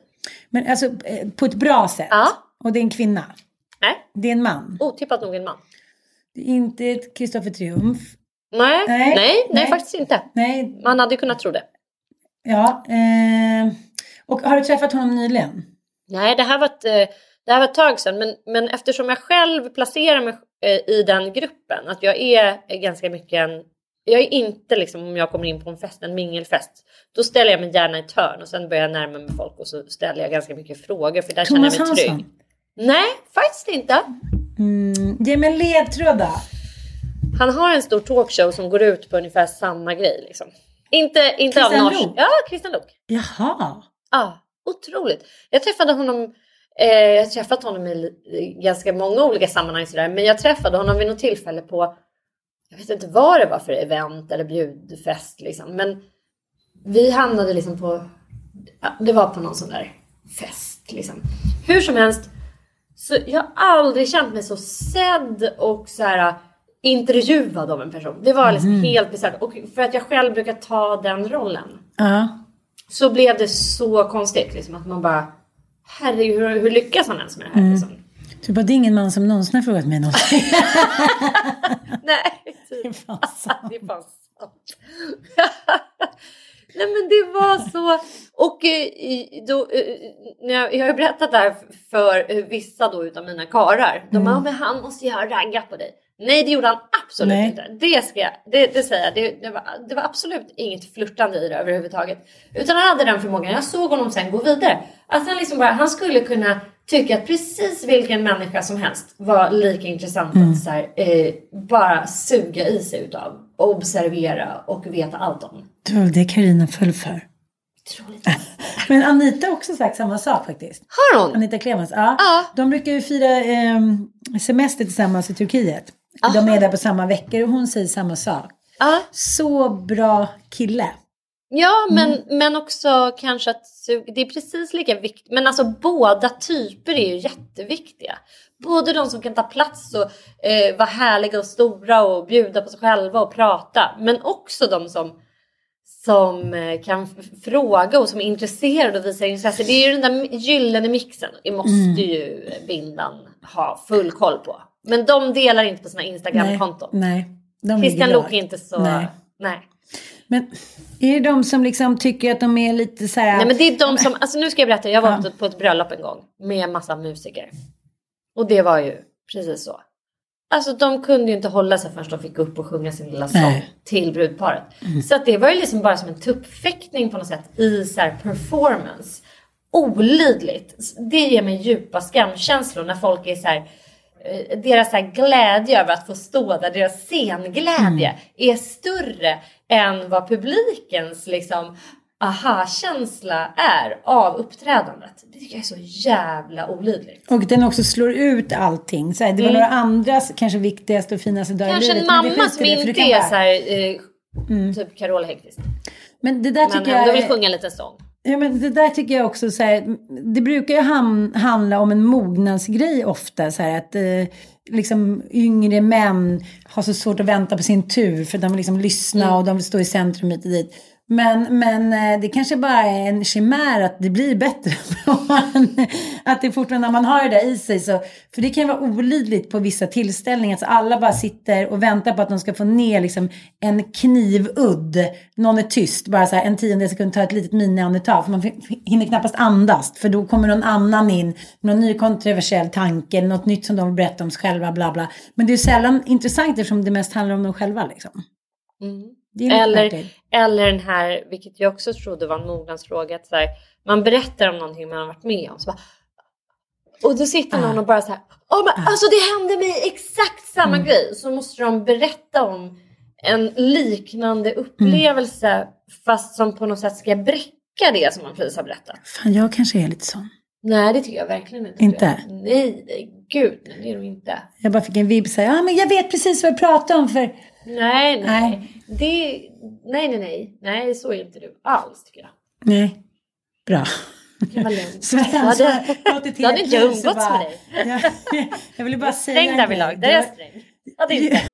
S1: Men alltså eh, på ett bra sätt.
S2: Ja.
S1: Och det är en kvinna.
S2: Nej,
S1: Det är en man.
S2: otippat nog en man.
S1: Det är inte ett Kristoffer Triumf.
S2: Nej,
S1: Nej,
S2: nej, nej,
S1: nej.
S2: faktiskt inte.
S1: Nej,
S2: Man hade ju kunnat tro det.
S1: ja. Eh, och har du träffat honom nyligen?
S2: Nej, det här var ett, eh, det här var ett tag sedan. Men, men eftersom jag själv placerar mig eh, i den gruppen, att jag är ganska mycket en... Jag är inte liksom om jag kommer in på en fest, en mingelfest. Då ställer jag mig gärna i ett hörn och sen börjar jag närma mig folk och så ställer jag ganska mycket frågor för där
S1: Thomas
S2: känner jag mig trygg.
S1: Hansson?
S2: Nej, faktiskt inte.
S1: Mm, ge mig en ledtråd då.
S2: Han har en stor talkshow som går ut på ungefär samma grej. Liksom. Inte, inte av
S1: Christian
S2: norsk...
S1: Luuk?
S2: Ja, Christian Luuk.
S1: Jaha.
S2: Ja, otroligt. Jag träffade honom, eh, jag har träffat honom i ganska många olika sammanhang sådär, men jag träffade honom vid något tillfälle på, jag vet inte vad det var för event eller bjudfest liksom, men vi hamnade liksom på, det var på någon sån där fest liksom. Hur som helst, så jag har aldrig känt mig så sedd och så här intervjuad av en person. Det var liksom helt bisarrt och för att jag själv brukar ta den rollen
S1: Ja.
S2: så blev det så konstigt. Liksom, att man bara, herregud, hur, hur lyckas han ens med det här? Liksom?
S1: Du bara, det är ingen man som någonsin har frågat mig någonting.
S2: Nej, typ.
S1: Det är fan sant.
S2: det är fan sant. Nej men det var så. Och eh, då, eh, jag, har ju berättat det här för eh, vissa då utav mina karar. De bara, men han måste ju ha raggat på dig. Nej det gjorde han absolut
S1: Nej.
S2: inte. Det, ska jag, det, det säger jag. Det, det, var, det var absolut inget flörtande i det överhuvudtaget. Utan han hade den förmågan. Jag såg honom sen gå vidare. Att han, liksom bara, han skulle kunna tycka att precis vilken människa som helst var lika intressant att så här, eh, bara suga i sig utav. Observera och veta allt om.
S1: Det var det Carina föll för. Men Anita har också sagt samma sak faktiskt.
S2: Har hon?
S1: Anita Clemens. Ja.
S2: Ja.
S1: De brukar ju fira eh, semester tillsammans i Turkiet. De
S2: Aha.
S1: är där på samma veckor och hon säger samma sak.
S2: Ja,
S1: Så bra kille.
S2: Ja men, men också kanske att. Det är precis lika viktigt. Men alltså båda typer är ju jätteviktiga. Både de som kan ta plats och eh, vara härliga och stora och bjuda på sig själva och prata. Men också de som som eh, kan fråga och som är intresserade och visar intresse. Det är ju den där gyllene mixen. Det måste ju Bindan ha full koll på. Men de delar inte på sina Instagram-konton.
S1: Nej. De
S2: Christian Luuk är inte så...
S1: Nej.
S2: Nej.
S1: Men är det de som liksom tycker att de är lite så här...
S2: Nej men det är de som, alltså nu ska jag berätta, jag var
S1: Ja.
S2: på- ett bröllop en gång med en massa musiker. Och det var ju precis så. Alltså de kunde ju inte hålla sig förrän de fick upp och sjunga sin lilla sång till brudparet. Så att det var ju liksom bara som en tuppfäktning på något sätt i så här performance. Olidligt. Det ger mig djupa skamkänslor när folk är så här deras så här glädje över att få stå där, deras scenglädje är större än vad publikens liksom aha-känsla är av uppträdandet. Det tycker jag är så jävla olidligt.
S1: Och den också slår ut allting. Så här, det var några andras kanske viktigaste och finaste dag i
S2: Mm. Kanske en
S1: men
S2: mamma som
S1: du
S2: inte är så här, eh, typ Carola Häggkvist.
S1: Men det där
S2: Men
S1: tycker jag...
S2: ändå vill sjunga en liten sång.
S1: Ja, men det där tycker jag också så här, det brukar ju ham- handla om en mognadsgrej ofta. Så här, att eh, liksom yngre män har så svårt att vänta på sin tur för de vill liksom lyssna
S2: Mm.
S1: och de vill stå i centrum hit och dit. Men, men eh, det kanske bara är en chimär att det blir bättre. man- att det fortfarande, när man har det där i sig så, för det kan ju vara olidligt på vissa tillställningar. Alltså alla bara sitter och väntar på att de ska få ner liksom en knivudd. Någon är tyst, bara så här en tiondel sekund, tar ett litet miniandetag. För man hinner knappast andas. För då kommer någon annan in, någon ny kontroversiell tanke, något nytt som de vill berätta om sig själva, bla bla. Men det är ju sällan intressant eftersom det mest handlar om dem själva liksom. Mm.
S2: Eller, eller den här, vilket jag också trodde var en mognadsfråga, att så här, man berättar om någonting man har varit med om. Så bara, och då sitter någon och bara så här, oh, men, alltså det hände mig exakt samma
S1: Mm.
S2: grej. Så måste de berätta om en liknande upplevelse fast som på något sätt ska bräcka det som man precis har berättat.
S1: Fan, jag kanske är lite sån.
S2: Nej, det tycker jag verkligen inte.
S1: Inte?
S2: Nej, nej, gud, nej, det är de inte.
S1: Jag bara fick en vibb så här, ja men jag vet precis vad jag pratar om för...
S2: Nej, nej.
S1: Nej.
S2: Det, nej, nej, nej. Nej, så är inte du alls tycker jag.
S1: Nej. Bra. Så jag
S2: Ja,
S1: hade,
S2: då hade inte jag umgåtts med dig.
S1: Jag, jag ville bara säga
S2: Sträng
S1: en
S2: därvidlag.
S1: grej.
S2: Där är jag sträng. Är inte.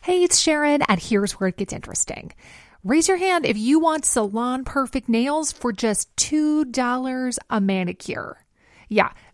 S5: Hey, it's Sharon, and here's where it gets interesting. Raise your hand if you want salon perfect nails for just $2 a manicure. Yeah,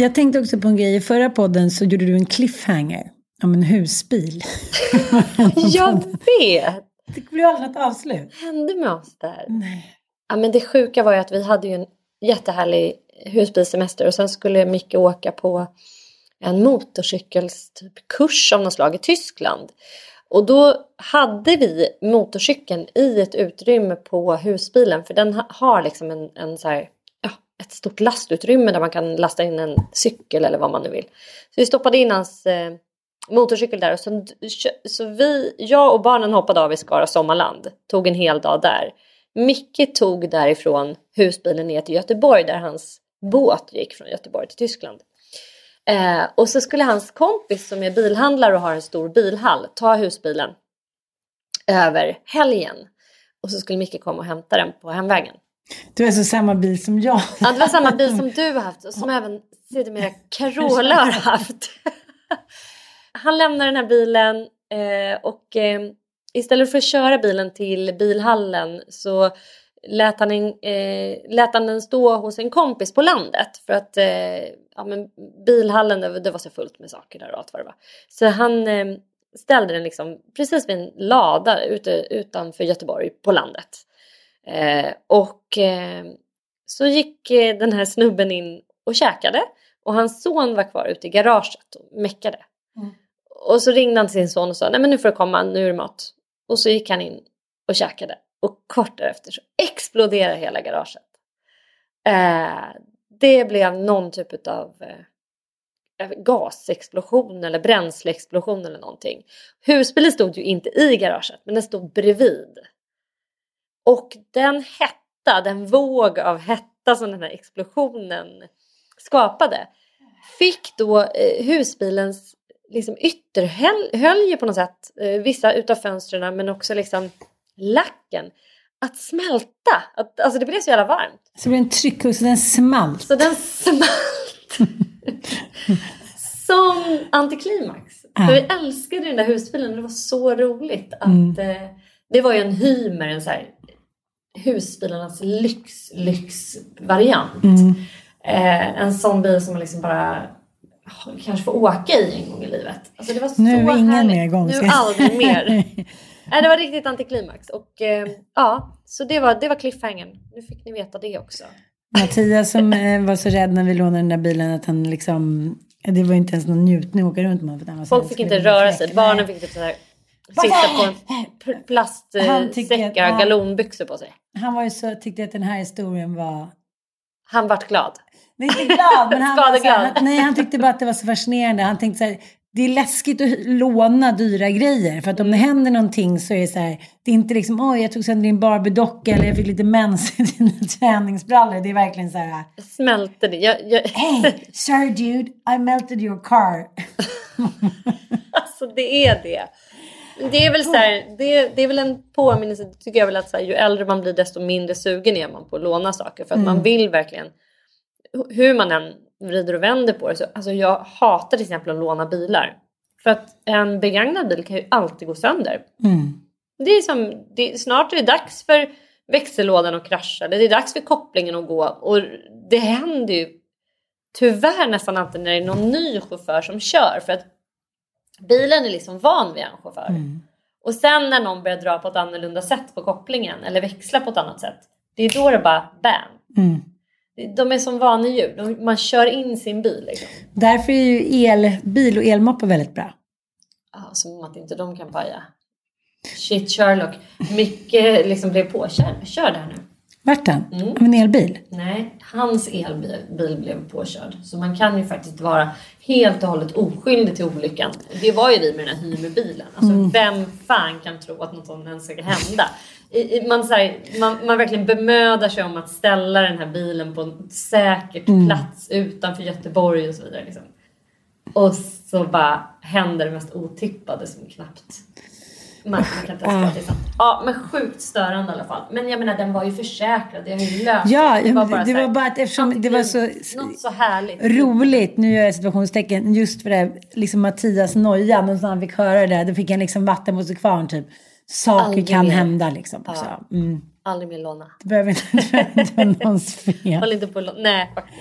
S1: Jag tänkte också på en grej. I förra podden så gjorde du en cliffhanger om en husbil.
S2: Jag vet!
S1: Det blev aldrig något avslut.
S2: hände med oss där?
S1: Nej.
S2: Ja, men det sjuka var ju att vi hade ju en jättehärlig husbilsemester och sen skulle Micke åka på en motorcykelskurs av något slag i Tyskland. Och då hade vi motorcykeln i ett utrymme på husbilen för den ha- har liksom en, en så här, ett stort lastutrymme där man kan lasta in en cykel eller vad man nu vill. Så vi stoppade in hans eh, motorcykel där och så, så vi, jag och barnen hoppade av i Skara Sommarland. Tog en hel dag där. Micke tog därifrån husbilen ner till Göteborg där hans båt gick från Göteborg till Tyskland. Eh, och så skulle hans kompis som är bilhandlare och har en stor bilhall ta husbilen. över helgen. Och så skulle Micke komma och hämta den på hemvägen.
S1: Det var alltså samma bil som jag.
S2: Ja, det var samma bil som du har haft och som även sedermera Carola har haft. Han lämnar den här bilen eh, och eh, istället för att köra bilen till bilhallen så lät han, en, eh, lät han den stå hos en kompis på landet för att ja, men bilhallen det, var så fullt med saker där och allt vad det var. Så han ställde den liksom precis vid en lada ute, utanför Göteborg på landet. Eh, och eh, så gick eh, den här snubben in och käkade och hans son var kvar ute i garaget och meckade.
S1: Mm.
S2: Och så ringde han till sin son och sa nej men nu får du komma, nu är det mat. Och så gick han in och käkade och kort därefter så exploderar hela garaget. Eh, det blev någon typ av eh, gasexplosion eller bränsleexplosion eller någonting. Husbilen stod ju inte i garaget men den stod bredvid. Och den hetta, den våg av hetta som den här explosionen skapade fick då eh, husbilens liksom ytterhölje på något sätt, eh, vissa utav fönstren men också liksom lacken att smälta. Att, alltså det blev så jävla varmt.
S1: Så det blev en tryck så den smalt.
S2: Så den smalt. Som antiklimax.
S1: Ja.
S2: För vi älskade den där husbilen och det var så roligt att
S1: Mm.
S2: eh, det var ju en Hymer, en så här husbilarnas lyx, lyxvariant.
S1: Mm.
S2: Eh, en sån bil som man liksom bara oh, kanske får åka i en gång i livet. Alltså det var så
S1: Nu är ingen
S2: härligt.
S1: mer gång.
S2: Nu aldrig mer. Nej, det var riktigt antiklimax. Och eh, ja, så det var, det var cliffhangern. Nu fick ni veta det också.
S1: Mattias som eh, var så rädd när vi lånade den där bilen att han liksom... Det var inte ens någon njutning att åka runt med.
S2: Folk fick inte röra sig. Barnen fick typ så här, sitta på en plastsäckar, galonbyxor på sig.
S1: Han var ju så, tyckte att den här historien var...
S2: Han vart glad.
S1: Nej, inte glad, men han var så han, Nej, han tyckte bara att det var så fascinerande. Han tänkte så här, det är läskigt att låna dyra grejer. För att om det händer någonting så är det så här, det är inte liksom, oj, jag tog sönder din Barbie-docka eller jag fick lite mens i dina träningsbrallor. Det är verkligen så här,
S2: Smälte det. Jag, jag,
S1: hey, sorry dude, I melted your car.
S2: alltså det är det. Det är väl så här, det, det är väl en påminnelse, tycker jag väl att så här, ju äldre man blir desto mindre sugen är man på att låna saker. För att man vill verkligen, hur man än vrider och vänder på det. Så, alltså jag hatar till exempel att låna bilar. För att en begagnad bil kan ju alltid gå sönder.
S1: Mm.
S2: Det är som, det, snart är det dags för växellådan att krascha. Det är dags för kopplingen att gå. Och det händer ju tyvärr nästan alltid när det är någon ny chaufför som kör. För att bilen är liksom van vid en chaufför.
S1: Mm.
S2: Och sen när någon börjar dra på ett annorlunda sätt på kopplingen eller växla på ett annat sätt. Det är då det bara bam.
S1: Mm.
S2: De är som vanedjur. Man kör in sin bil liksom.
S1: Därför är ju elbil och elmoppe väldigt bra.
S2: Ah, som att inte de kan paja. Shit Sherlock. Mycket liksom blev påkörd körd här nu.
S1: Vart den?
S2: Mm.
S1: Av en elbil?
S2: Nej, hans elbil bil blev påkörd. Så man kan ju faktiskt vara helt och hållet oskyldig till olyckan. Det var ju vi med den här Hymerbilen. Alltså vem fan kan tro att något sånt ens ska hända? Man, så här, man, man verkligen bemödar sig om att ställa den här bilen på en säker plats utanför Göteborg och så vidare. Liksom. Och så bara händer det mest otippade som knappt man, man kan inte ens det är sant. Ja, men sjukt störande i alla fall. Men jag menar, den var ju försäkrad. Jag har ju löst
S1: Ja,
S2: det.
S1: det
S2: var
S1: var
S2: bara,
S1: bara,
S2: så här,
S1: att eftersom det var så
S2: Något så härligt.
S1: roligt, nu gör jag situationstecken, just för det, liksom Mattias noja, när han fick höra det där, då fick han liksom vatten på sig kvarn typ. Saker
S2: Aldrig
S1: kan
S2: mer.
S1: hända liksom.
S2: Ja.
S1: Så, mm.
S2: Aldrig mer låna.
S1: Det behöver inte, det behöver inte vara någons fel.
S2: Håll inte på låna. Nej, faktiskt.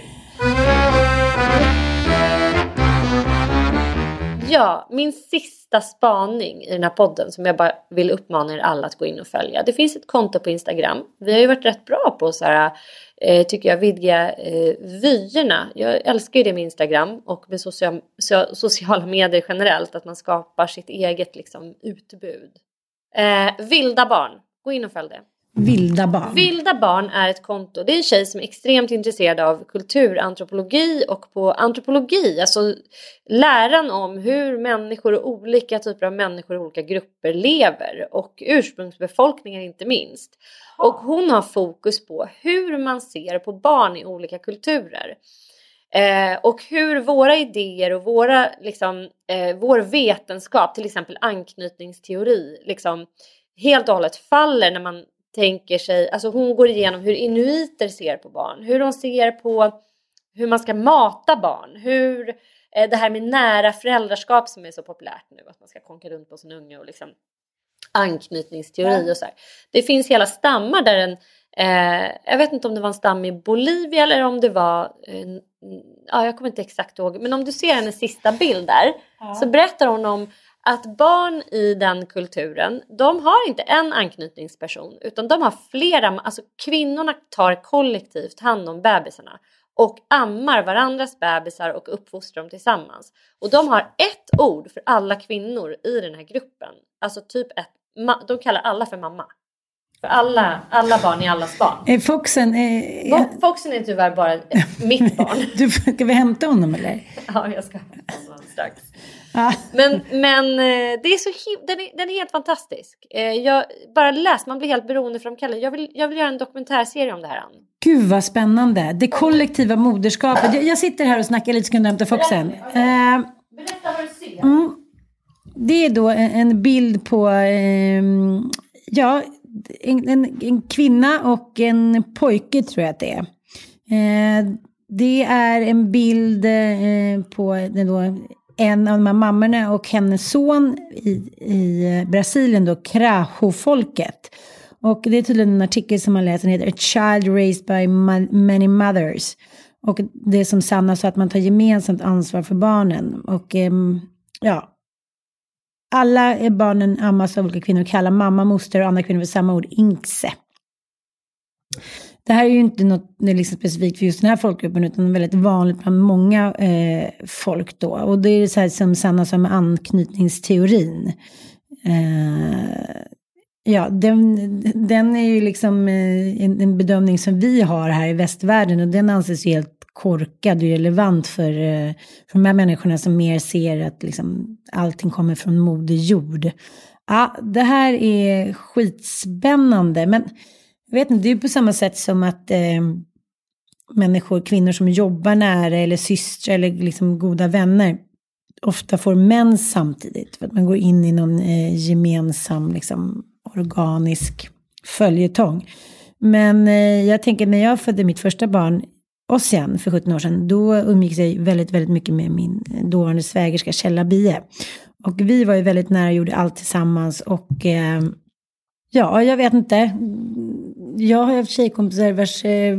S2: Ja, min sista spaning i den här podden som jag bara vill uppmana er alla att gå in och följa. Det finns ett konto på Instagram. Vi har ju varit rätt bra på så här, eh, tycker jag, vidga eh, vyerna. Jag älskar ju det med Instagram och med social, so, sociala medier generellt. Att man skapar sitt eget liksom, utbud. Eh, vilda barn. Gå in och följ det.
S1: Vilda barn.
S2: Vilda barn är ett konto. Det är en tjej som är extremt intresserad av kulturantropologi och på antropologi, alltså läran om hur människor och olika typer av människor och olika grupper lever och ursprungsbefolkningar inte minst. Och hon har fokus på hur man ser på barn i olika kulturer. Eh, och hur våra idéer och våra, liksom, eh, vår vetenskap, till exempel anknytningsteori, liksom, helt och hållet faller när man tänker sig, alltså hon går igenom hur inuiter ser på barn, hur de ser på hur man ska mata barn, hur eh, det här med nära föräldraskap som är så populärt nu, att man ska konka runt på sin unge och liksom anknytningsteori ja. och så här. Det finns hela stammar där en, eh, jag vet inte om det var en stam i Bolivia eller om det var, eh, ja jag kommer inte exakt ihåg, men om du ser hennes sista bild där ja. så berättar hon om att barn i den kulturen, de har inte en anknytningsperson utan de har flera, alltså kvinnorna tar kollektivt hand om bebisarna och ammar varandras bebisar och uppfostrar dem tillsammans. Och de har ett ord för alla kvinnor i den här gruppen. Alltså typ ett, de kallar alla för mamma. För alla, alla barn är allas barn.
S1: Eh, Foxen, eh,
S2: Foxen är tyvärr bara mitt barn.
S1: du, ska vi hämta honom eller?
S2: ja, jag ska hämta honom strax. Men, men eh, det är så den, är, den är helt fantastisk. Eh, jag bara läs, man blir helt beroendeframkallad. Jag vill, jag vill göra en dokumentärserie om det här. Ann.
S1: Gud vad spännande. Det kollektiva moderskapet. Jag, jag sitter här och snackar lite, ska du hämta Foxen?
S2: Berätta, eh, Berätta vad du ser. Mm,
S1: det är då en, en bild på, eh, ja, en, en, en, kvinna och en pojke tror jag att det är. Eh, det är en bild eh, på då en av de här mammorna och hennes son i, i eh, Brasilien då, Krajo-folket. Och det är tydligen en artikel som man läser, den heter A Child Raised by Many Mothers. Och det är som Sanna sa, att man tar gemensamt ansvar för barnen. Och ehm, ja, alla barnen ammas av olika kvinnor, kallar mamma, moster och andra kvinnor för samma ord, inkse. Det här är ju inte något liksom specifikt för just den här folkgruppen utan väldigt vanligt bland många eh, folk då. Och det är så här som Sanna sa med anknytningsteorin. Eh, ja, den, den är ju liksom eh, en, en, bedömning som vi har här i västvärlden och den anses ju helt korkad och relevant för, eh, för de här människorna som mer ser att liksom allting kommer från moder jord. Ja, det här är skitspännande men jag vet inte, det är på samma sätt som att eh, människor, kvinnor som jobbar nära eller systrar eller liksom goda vänner ofta får mens samtidigt. För att man går in i någon eh, gemensam, liksom, organisk följetong. Men eh, jag tänker när jag födde mitt första barn, Ossian, för 17 år sedan, då umgicks jag väldigt, väldigt mycket med min dåvarande svägerska Kjella Bie. Och vi var ju väldigt nära och gjorde allt tillsammans och eh, ja, jag vet inte jag har haft tjejkompisar vars eh,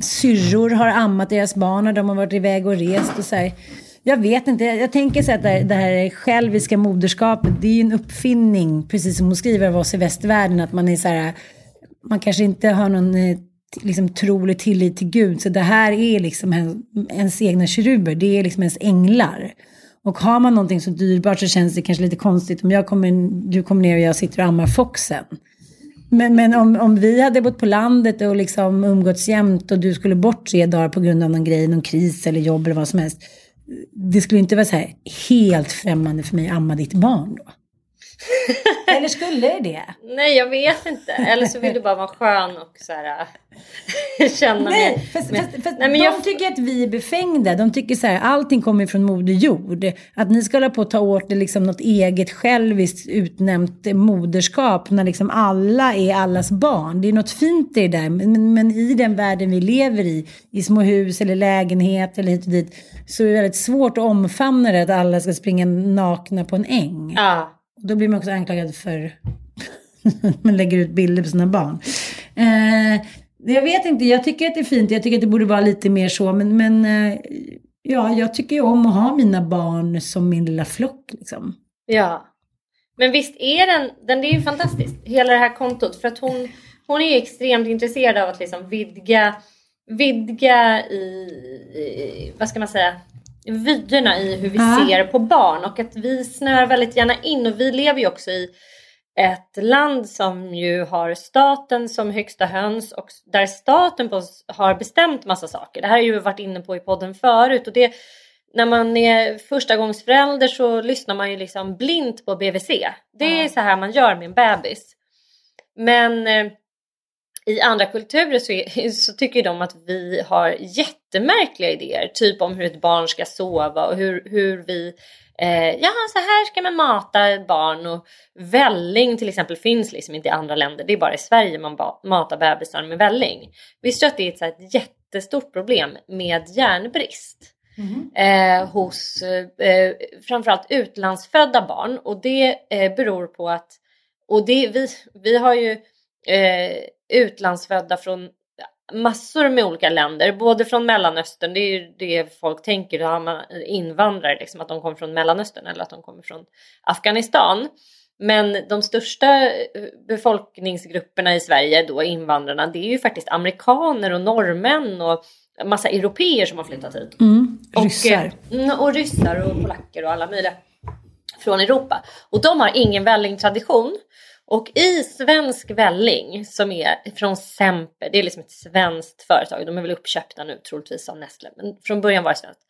S1: syrror har ammat deras barn och de har varit iväg och rest och så här. Jag vet inte, jag tänker så att det, det här själviska moderskapet, det är ju en uppfinning, precis som hon skriver av oss i västvärlden, att man är så här, man kanske inte har någon eh, liksom tro trolig tillit till Gud, så det här är liksom ens, ens egna keruber, det är liksom ens änglar. Och har man någonting så dyrbart så känns det kanske lite konstigt om jag kommer, du kommer ner och jag sitter och ammar foxen. Men, men om, om vi hade bott på landet och liksom umgåtts jämt och du skulle bort tre dagar på grund av någon grej, någon kris eller jobb eller vad som helst. Det skulle inte vara så här helt främmande för mig att amma ditt barn då. Eller skulle det det?
S2: Nej, jag vet inte. Eller så vill du bara vara skön och så här, känna
S1: Nej, mig. Fast, fast, fast Nej, men de jag... tycker att vi är befängda. De tycker så här, allting kommer från Moder Jord. Att ni ska hålla på att ta åt det liksom något eget själviskt utnämnt moderskap när liksom alla är allas barn. Det är något fint i det där. Men, men i den världen vi lever i, i små hus eller lägenhet eller hit och dit, så är det väldigt svårt att omfamna det att alla ska springa nakna på en äng.
S2: Ja.
S1: Då blir man också anklagad för att man lägger ut bilder på sina barn. Eh, jag vet inte, jag tycker att det är fint. Jag tycker att det borde vara lite mer så. Men, men eh, ja, jag tycker ju om att ha mina barn som min lilla flock. Liksom.
S2: Ja. Men visst är den, den det är ju fantastiskt, hela det här kontot. För att hon, hon är extremt intresserad av att liksom vidga, vidga i, i vad ska man säga, vyerna i hur vi ja. ser på barn och att vi snör väldigt gärna in och vi lever ju också i ett land som ju har staten som högsta höns och där staten har bestämt massa saker. Det här har ju varit inne på i podden förut och det när man är första gångs förälder så lyssnar man ju liksom blint på BVC. Det är så här man gör med en bebis. Men eh, i andra kulturer så, är, så tycker de att vi har jättemärkliga idéer. Typ om hur ett barn ska sova och hur, hur vi Eh, ja, så här ska man mata barn och välling till exempel finns liksom inte i andra länder. Det är bara i Sverige man matar bebisar med välling. Visste du att det är ett, så här, ett jättestort problem med järnbrist? Mm. Eh, hos eh, framförallt utlandsfödda barn och det eh, beror på att och det, vi, vi har ju eh, utlandsfödda från massor med olika länder, både från Mellanöstern, det är ju det folk tänker, har man invandrare, liksom, att de kommer från Mellanöstern eller att de kommer från Afghanistan. Men de största eh, befolkningsgrupperna i Sverige, då invandrarna, det är ju faktiskt amerikaner och norrmän och massa europeer som har flyttat hit.
S1: Mm, ryssar.
S2: Och, mm, och ryssar och polacker och alla möjliga från Europa. Och de har ingen vällingtradition. Och i Svensk Välling som är från Semper, det är liksom ett svenskt företag, de är väl uppköpta nu troligtvis av Nestle, men från början var det svenskt.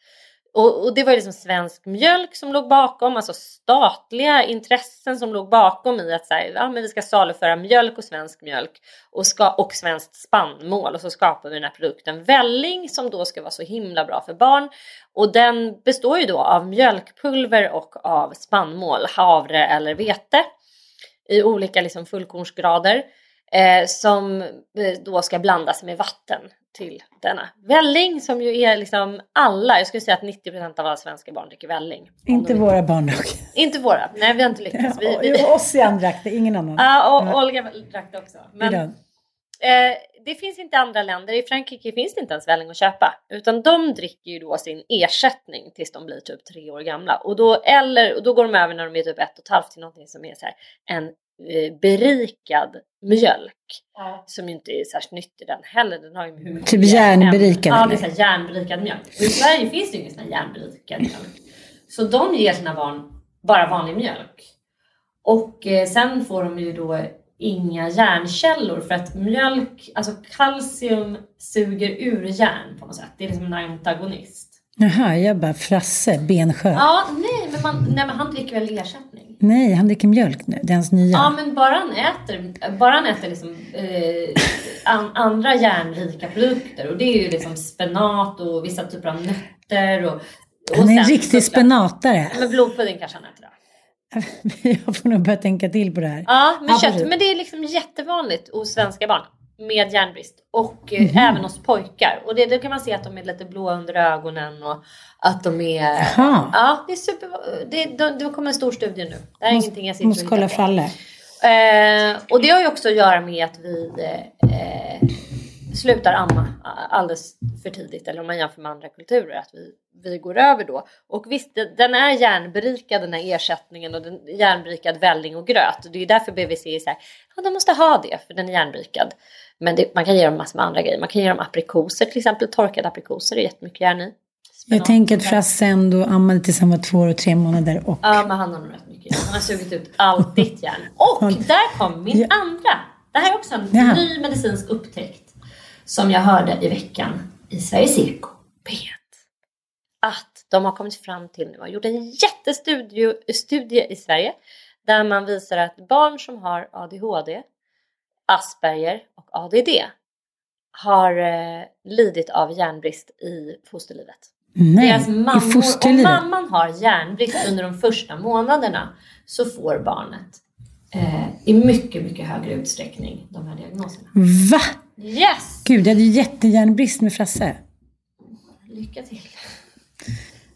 S2: Och, och, det var liksom svensk mjölk som låg bakom, alltså statliga intressen som låg bakom i att säga, ja, men vi ska saluföra mjölk och svensk mjölk och, ska, och svenskt spannmål. Och så skapar vi den här produkten. Välling som då ska vara så himla bra för barn. Och den består ju då av mjölkpulver och av spannmål, havre eller vete i olika liksom fullkornsgrader eh, som eh, då ska blandas med vatten till denna välling som ju är liksom alla, jag skulle säga att 90% av alla svenska barn dricker välling.
S1: Inte våra barn dock.
S2: Inte våra, nej vi har inte lyckats. Vi,
S1: vi... Ossian drack det, ingen annan.
S2: Ja, och Olga drack det också. Men, eh, det finns inte andra länder, i Frankrike finns det inte ens välling att köpa. Utan de dricker ju då sin ersättning tills de blir typ tre år gamla. Och då, eller, och då går de över när de är typ ett och ett halvt till någonting som är så här, en eh, berikad mjölk. Mm. Som ju inte är särskilt nyttig den heller. Den har ju hur
S1: Typ järnberikad?
S2: Ja, det är så här järnberikad mjölk. Och i Sverige finns det ju ingen sån här järnberikad mjölk. Så de ger sina barn bara vanlig mjölk. Och eh, sen får de ju då inga järnkällor för att mjölk, alltså kalcium suger ur järn på något sätt. Det är liksom en antagonist.
S1: Jaha, jag bara Frasse, benskör.
S2: Ja, nej men, man, nej, men han dricker väl ersättning?
S1: Nej, han dricker mjölk nu. Det är hans nya.
S2: Ja, men bara han äter, bara han äter liksom, eh, an, andra järnrika produkter. Och det är ju liksom spenat och vissa typer av nötter. Och,
S1: han är en riktig spenatare.
S2: Men blodpudding kanske han äter då?
S1: Jag får nog börja tänka till på det här.
S2: Ja, men, kött, men det är liksom jättevanligt hos svenska barn med järnbrist och mm även hos pojkar. Och det, då kan man se att de är lite blåa under ögonen och att de är...
S1: Jaha.
S2: Ja, det är super... Det, det, det kommer en stor studie nu. Det är måste, ingenting jag sitter
S1: Måste kolla Fralle.
S2: Eh, och det har ju också att göra med att vi eh, slutar amma alldeles för tidigt eller om man jämför med andra kulturer att vi, vi går över då. Och visst, den är järnberikad den här ersättningen och den järnberikad välling och gröt. Och det är därför BVC är så här, ja de måste ha det för den är järnberikad. Men det, man kan ge dem massor med andra grejer. Man kan ge dem aprikoser till exempel, torkade aprikoser är jättemycket järn i.
S1: Spenat, jag tänker att Frasse ändå ammade tills han var två år och tre månader. Och...
S2: Ja, men han har nog rätt mycket järn. Han har sugit ut allt ditt järn. Och där kom min andra. Det här är också en ja. ny medicinsk upptäckt som jag hörde i veckan i Sveriges Eko P1. Att de har kommit fram till nu, har gjort en jättestudie studie i Sverige där man visar att barn som har ADHD, Asperger och ADD har eh, lidit av järnbrist i fosterlivet.
S1: Nej, Deras mammor, i fosterlivet?
S2: Om mamman har järnbrist under de första månaderna så får barnet eh, i mycket, mycket högre utsträckning de här diagnoserna.
S1: Va?
S2: Yes!
S1: Gud, jag hade jättejärnbrist med Frasse.
S2: Lycka till.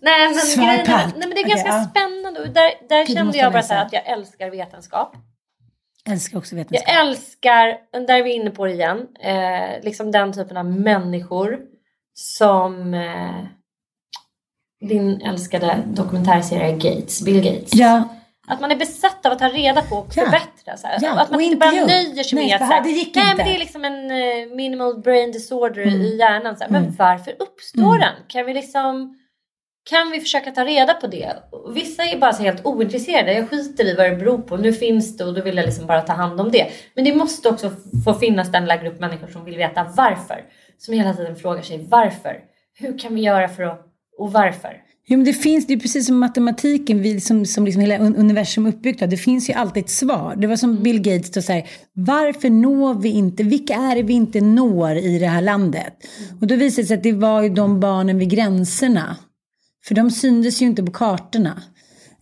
S2: Nej men, grejen, nej, men det är ganska okay, spännande. Och där, där kände jag bara så att jag älskar vetenskap.
S1: Jag älskar också vetenskap.
S2: Jag älskar, där är vi inne på det igen, eh, liksom den typen av människor som eh, din älskade dokumentärserie Gates, Bill Gates.
S1: Ja.
S2: Att man är besatt av att ta reda på och förbättra. Så ja, att man inte bara nöjer sig med att
S1: det gick
S2: nej, men det är liksom en uh, minimal brain disorder mm. i hjärnan. Så mm. Men varför uppstår mm. den? Kan vi liksom kan vi försöka ta reda på det? Vissa är bara så helt ointresserade. Jag skiter i vad det beror på. Nu finns det och då vill jag liksom bara ta hand om det. Men det måste också få finnas den lilla grupp människor som vill veta varför. Som hela tiden frågar sig varför. Hur kan vi göra för att och varför?
S1: Jo, men det finns, det är precis som matematiken, vi, som, som liksom hela un- universum är uppbyggt av. Det finns ju alltid ett svar. Det var som Bill Gates då säger, varför når vi inte, vilka är det vi inte når i det här landet? Och då visade det sig att det var ju de barnen vid gränserna. För de syntes ju inte på kartorna.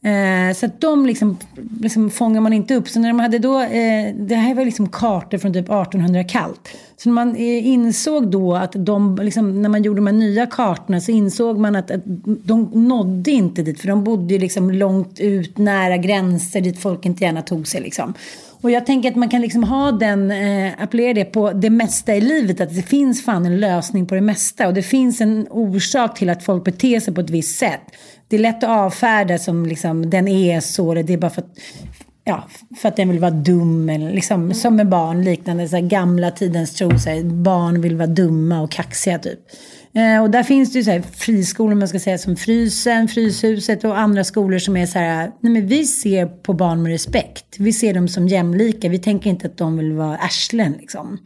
S1: Eh, så att de liksom, liksom fångar man inte upp. Så när de hade då, eh, det här var liksom kartor från typ 1800 kallt. Så när man eh, insåg då att de, liksom, när man gjorde de här nya kartorna så insåg man att, att de nådde inte dit. För de bodde ju liksom långt ut, nära gränser dit folk inte gärna tog sig liksom. Och jag tänker att man kan liksom ha den, eh, appellera det på det mesta i livet. Att det finns fan en lösning på det mesta. Och det finns en orsak till att folk beter sig på ett visst sätt. Det är lätt att avfärda som liksom, den är så. Det är bara för att, ja, för att den vill vara dum. Eller liksom, Som med barn, liknande så här, gamla tidens tro. Så här, barn vill vara dumma och kaxiga typ. Eh, och där finns det ju så här, friskolor, man ska säga, som Frysen, Fryshuset och andra skolor som är så här, nej men vi ser på barn med respekt. Vi ser dem som jämlika, vi tänker inte att de vill vara arslen liksom.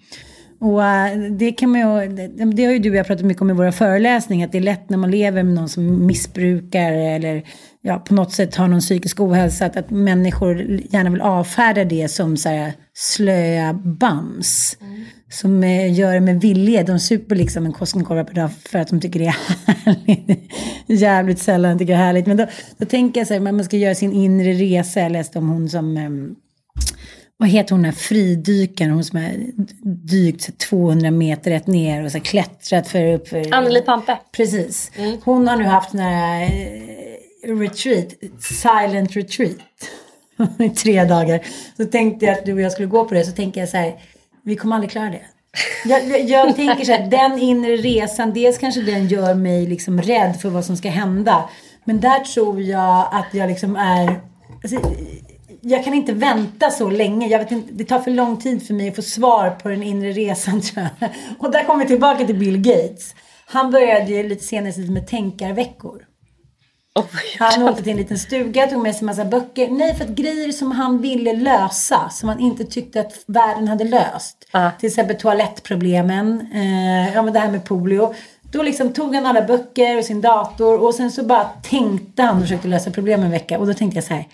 S1: Och eh, det kan man ju, det, har ju du och jag pratat mycket om i våra föreläsningar, att det är lätt när man lever med någon som missbrukar eller ja, på något sätt har någon psykisk ohälsa, att, att människor gärna vill avfärda det som så här, slöa bams. Som eh, gör det med vilje. De super liksom en Koskenkorva per dag för att de tycker det är härligt. Jävligt sällan tycker det är härligt. Men då, då tänker jag så här, man ska göra sin inre resa. Jag läste om hon som ehm, vad heter hon den här fridykaren, hon som har dykt så 200 meter rätt ner och så klättrat för upp för...
S2: Anneli Pampe.
S1: Precis. Hon har nu haft den här eh, retreat, silent retreat. I tre dagar. Så tänkte jag att du och jag skulle gå på det, så tänker jag så här, vi kommer aldrig klara det. Jag, jag, jag tänker så här, den inre resan, dels kanske den gör mig liksom rädd för vad som ska hända. Men där tror jag att jag liksom är... Alltså, jag kan inte vänta så länge. Jag vet inte, det tar för lång tid för mig att få svar på den inre resan tror jag. Och där kommer vi tillbaka till Bill Gates. Han började ju lite senare med tänkarveckor.
S2: Oh,
S1: Han åkte till en liten stuga, tog med sig massa böcker. Nej, för att grejer som han ville lösa, som han inte tyckte att världen hade löst.
S2: Ah.
S1: Till exempel toalettproblemen, eh, ja men det här med polio. Då liksom tog han alla böcker och sin dator och sen så bara tänkte han och försökte lösa problemen en vecka. Och då tänkte jag så här,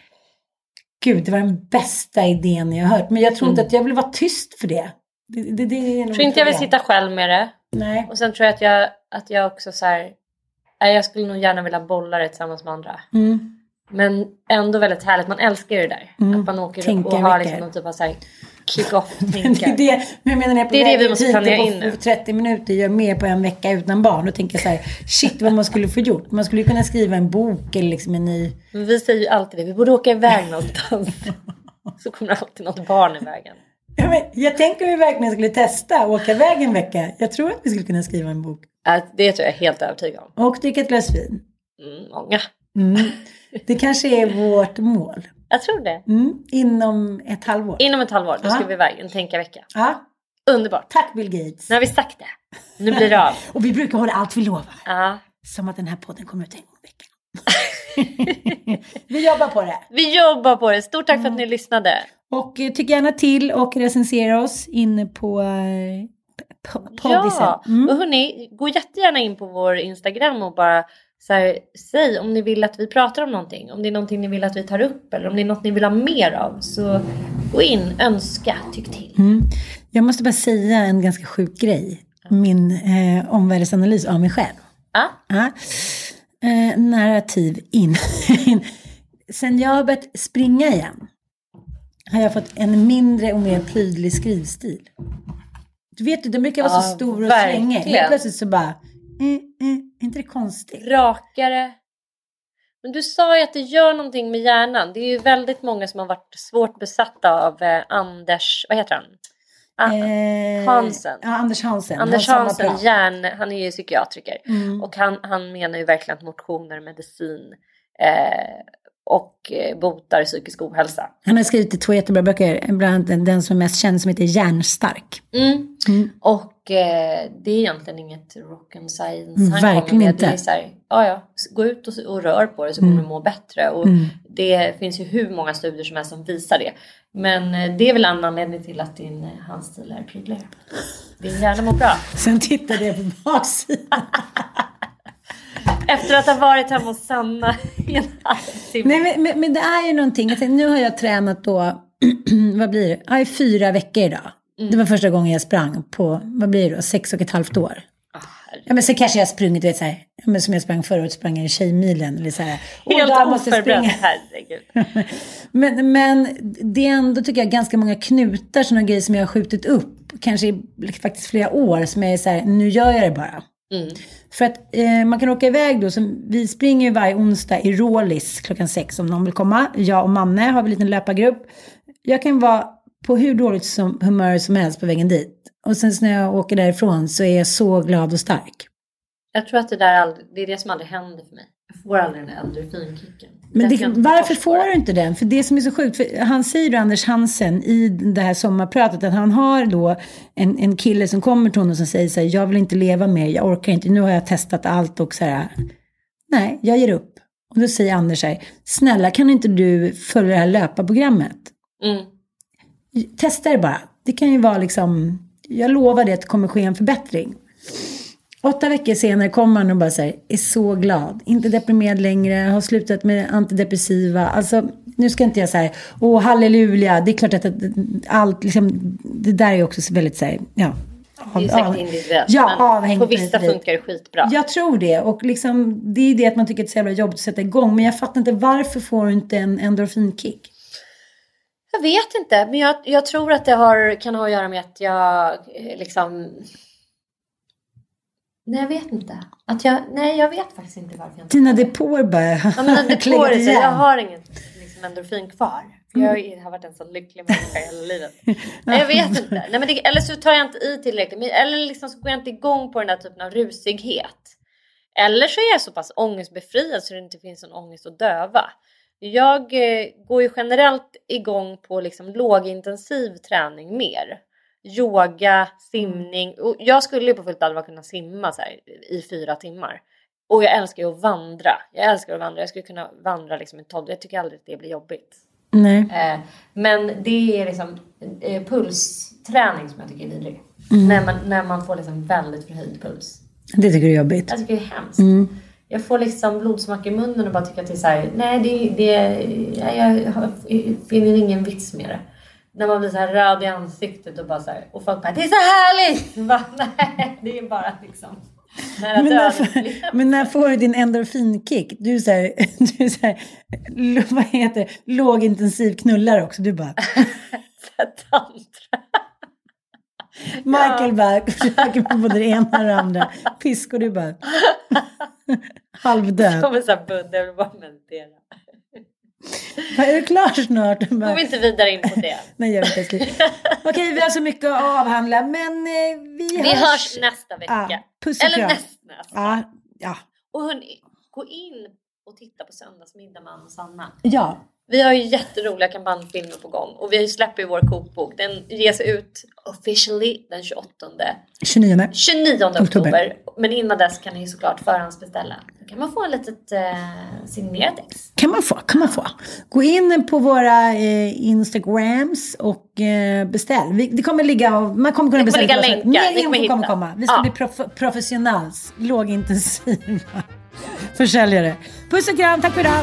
S1: gud det var den bästa idén jag har hört. Men jag tror inte att jag vill vara tyst för det. det, det, det
S2: Jag tror inte jag vill sitta själv med det.
S1: Nej.
S2: Och sen tror jag att jag, att jag också så här, jag skulle nog gärna vilja bolla det tillsammans med andra.
S1: Mm.
S2: Men ändå väldigt härligt, man älskar ju det där.
S1: Mm.
S2: Att man åker upp och har liksom någon typ av så här kick-off
S1: Men det men jag menar när jag är på
S2: Det är det vi måste planera
S1: och
S2: in nu.
S1: på 30 minuter gör mer på en vecka utan barn. Då tänker så här, shit vad man skulle få gjort. Man skulle ju kunna skriva en bok eller liksom en ny...
S2: Men vi säger ju alltid det, vi borde åka iväg någonstans. så kommer det alltid något barn i vägen.
S1: Ja, men jag tänker om vi verkligen skulle testa att åka iväg en vecka. Jag tror att vi skulle kunna skriva en bok.
S2: Det tror jag är helt övertygad om.
S1: Och dricka ett glas vin.
S2: Mm, många.
S1: Mm. Det kanske är vårt mål.
S2: Jag tror det.
S1: Mm. Inom ett halvår.
S2: Inom ett halvår, då ska vi iväg en tänkarvecka.
S1: Ja.
S2: Underbart.
S1: Tack Bill Gates.
S2: Nu har vi sagt det. Nu blir det av.
S1: Och vi brukar hålla allt vi lovar.
S2: Ja.
S1: Som att den här podden kommer ut en gång i veckan. vi jobbar på det.
S2: Vi jobbar på det. Stort tack för att ni lyssnade.
S1: Och eh, tyck gärna till och recensera oss inne på eh, poddisen.
S2: Ja,
S1: Mm.
S2: och hörni, gå jättegärna in på vår Instagram och bara så här, säg om ni vill att vi pratar om någonting. Om det är någonting ni vill att vi tar upp eller om det är något ni vill ha mer av. Så gå in, önska, tyck till.
S1: Mm. Jag måste bara säga en ganska sjuk grej. Min eh, omvärldsanalys av mig själv.
S2: Ja,
S1: Ja. Eh, narrativ in. Sen jag har börjat springa igen har jag fått en mindre och mer prydlig skrivstil. Du vet den brukar vara så
S2: Ja,
S1: stor och svängig. Plötsligt så bara, mm, mm, inte det konstigt?
S2: rakare. Men du sa ju att det gör någonting med hjärnan. Det är ju väldigt många som har varit svårt besatta av eh, Anders, vad heter han? Ah,
S1: Eh,
S2: Hansen.
S1: Ja, Anders Hansen.
S2: Anders
S1: Han
S2: Hansen, hjärn, han är ju psykiatriker.
S1: Mm.
S2: Och han, han menar ju verkligen att motioner, medicin eh, och eh, botar psykisk ohälsa.
S1: Han har skrivit två jättebra böcker, bland annat den som är mest känd som heter Hjärnstark.
S2: Mm.
S1: Mm.
S2: Och eh, det är egentligen inget rock and science
S1: Mm,
S2: han
S1: verkligen
S2: kommer med.
S1: inte.
S2: Det är så här, ja, ja, gå ut och, och rör på det så kommer du må bättre. Och
S1: Mm.
S2: det finns ju hur många studier som helst som visar det. Men eh, det är väl en anledning till att din eh, handstil är prydligare. Din hjärna mår bra.
S1: Sen tittade jag på baksidan.
S2: Efter att ha varit hemma hos Sanna i en halvtimme.
S1: Nej, men, men, men det är ju någonting. Jag tänkte, nu har jag tränat då, vad blir det? Ja, i fyra veckor idag. Det var första gången jag sprang på, vad blir det då, sex och ett halvt år. Ja, men så kanske jag sprungit, vet, så här, ja, men som jag sprang förra året, sprang jag i Tjejmilen. Eller så här.
S2: Helt
S1: där måste jag
S2: oförberedd,
S1: springa.
S2: herregud.
S1: Men, men det är ändå, tycker jag, ganska många knutar, sådana grejer som jag har skjutit upp. Kanske i faktiskt flera år, som jag är så här, nu gör jag det bara. För att eh, man kan åka iväg då, som, vi springer ju varje onsdag i Rålis klockan sex om någon vill komma. Jag och Manne har vi en liten löpargrupp. Jag kan vara på hur dåligt som, humör som helst på vägen dit. Och sen så när jag åker därifrån så är jag så glad och stark.
S2: Jag tror att det där aldrig, det är det som aldrig händer för mig. Jag får aldrig den där endorfinkicken.
S1: Men det, varför får du inte den? För det som är så sjukt, för han säger ju Anders Hansen i det här sommarpratet att han har då en, en kille som kommer till honom som säger så här, jag vill inte leva mer, jag orkar inte, nu har jag testat allt och så här, nej, jag ger upp. Och då säger Anders så här, snälla kan inte du följa det här löparprogrammet?
S2: Mm.
S1: Testa det bara. Det kan ju vara liksom, jag lovar dig att det kommer ske en förbättring. Åtta veckor senare kommer han och bara säger, är så glad, inte deprimerad längre, har slutat med antidepressiva. Alltså, nu ska inte jag säga, åh halleluja, det är klart att allt, liksom, det där är också så väldigt så här, ja.
S2: Det är säkert individuellt.
S1: Ja, avhängigt
S2: på vissa funkar det skitbra.
S1: Jag tror det. Och liksom, det är det att man tycker att det är så jävla jobbigt att sätta igång. Men jag fattar inte, varför får du inte en endorfinkick?
S2: Jag vet inte, men jag, jag tror att det har, kan ha att göra med att jag eh, liksom... Nej, jag vet inte. Att jag, nej, jag vet faktiskt inte varför jag inte
S1: Dina depåer bara
S2: Ja, men så
S1: igen.
S2: jag har inget liksom, endorfin kvar. För jag har varit en så lycklig människa hela livet. Nej, jag vet inte. Nej, men det, eller så tar jag inte i tillräckligt. Eller liksom så går jag inte igång på den där typen av rusighet. Eller så är jag så pass ångestbefriad så det inte finns en ångest att döva. Jag eh, går ju generellt igång på liksom lågintensiv träning mer. Yoga, simning. Och jag skulle ju på fullt allvar kunna simma så här, i fyra timmar. Och jag älskar ju att vandra. Jag älskar att vandra. Jag skulle kunna vandra liksom i tolv. Jag tycker aldrig att det blir jobbigt.
S1: Nej.
S2: Eh, men det är liksom eh, pulsträning som jag tycker är vidrig. När, man, när man får liksom väldigt förhöjd puls.
S1: Det tycker du är jobbigt.
S2: Jag tycker det är hemskt. Jag får liksom blodsmak i munnen och bara tycker att det är så här, nej det, det, jag, jag har- finner ingen vits med det. När man blir så här röd i ansiktet och bara så här, och folk bara det är så härligt! Bara, nej, det är bara liksom
S1: Men när, men när får du din endorfinkick? Du är så här, du är så här vad heter det, lågintensiv knullare också. Du bara,
S2: Tantra.
S1: Michael bara försöker med både det ena och det andra. Pisk och du bara, halvdöd.
S2: Kommer så här Buddha, jag vill bara meditera.
S1: Är du klar snart?
S2: Går vi inte vidare in på det.
S1: Nej, jag vet inte. Okej, vi har så mycket att avhandla, men eh, vi,
S2: Vi hörs nästa vecka.
S1: Ja, puss och
S2: Eller
S1: kram.
S2: nästnästa.
S1: Ja, ja,
S2: Och hörni, gå in och titta på Söndagsmiddag med Anna och Sanna.
S1: ja.
S2: Vi har ju jätteroliga kampanjfilmer på gång och vi släpper ju vår kokbok. Den ges ut officially den 28
S1: 29.
S2: 29 oktober.
S1: Oktober.
S2: Men innan dess kan ni såklart förhandsbeställa. Då kan man få en litet eh, signerat ex.
S1: Kan man få, kan man få. Gå in på våra eh, Instagrams och eh, beställ. Vi, det kommer ligga, man kommer kunna
S2: Det kommer
S1: beställa.
S2: ligga länkar,
S1: Mer info kommer komma. Vi ska
S2: Ja.
S1: bli prof- professionals, lågintensiva försäljare. Puss och kram, tack för idag.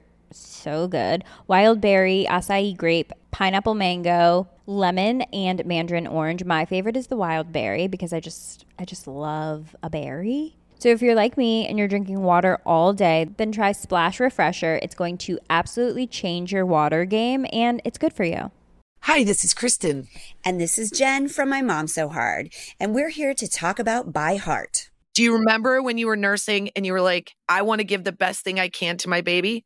S6: so good wild berry, acai grape, pineapple mango, lemon, and mandarin orange. My favorite is the wild berry because I just I just love a berry. So if you're like me and you're drinking water all day, then try Splash Refresher. It's going to absolutely change your water game and it's good for you.
S7: Hi, this is Kristen.
S8: And this is Jen from My Mom So Hard. And we're here to talk about By Heart.
S7: Do you remember when you were nursing and you were like, I want to give the best thing I can to my baby?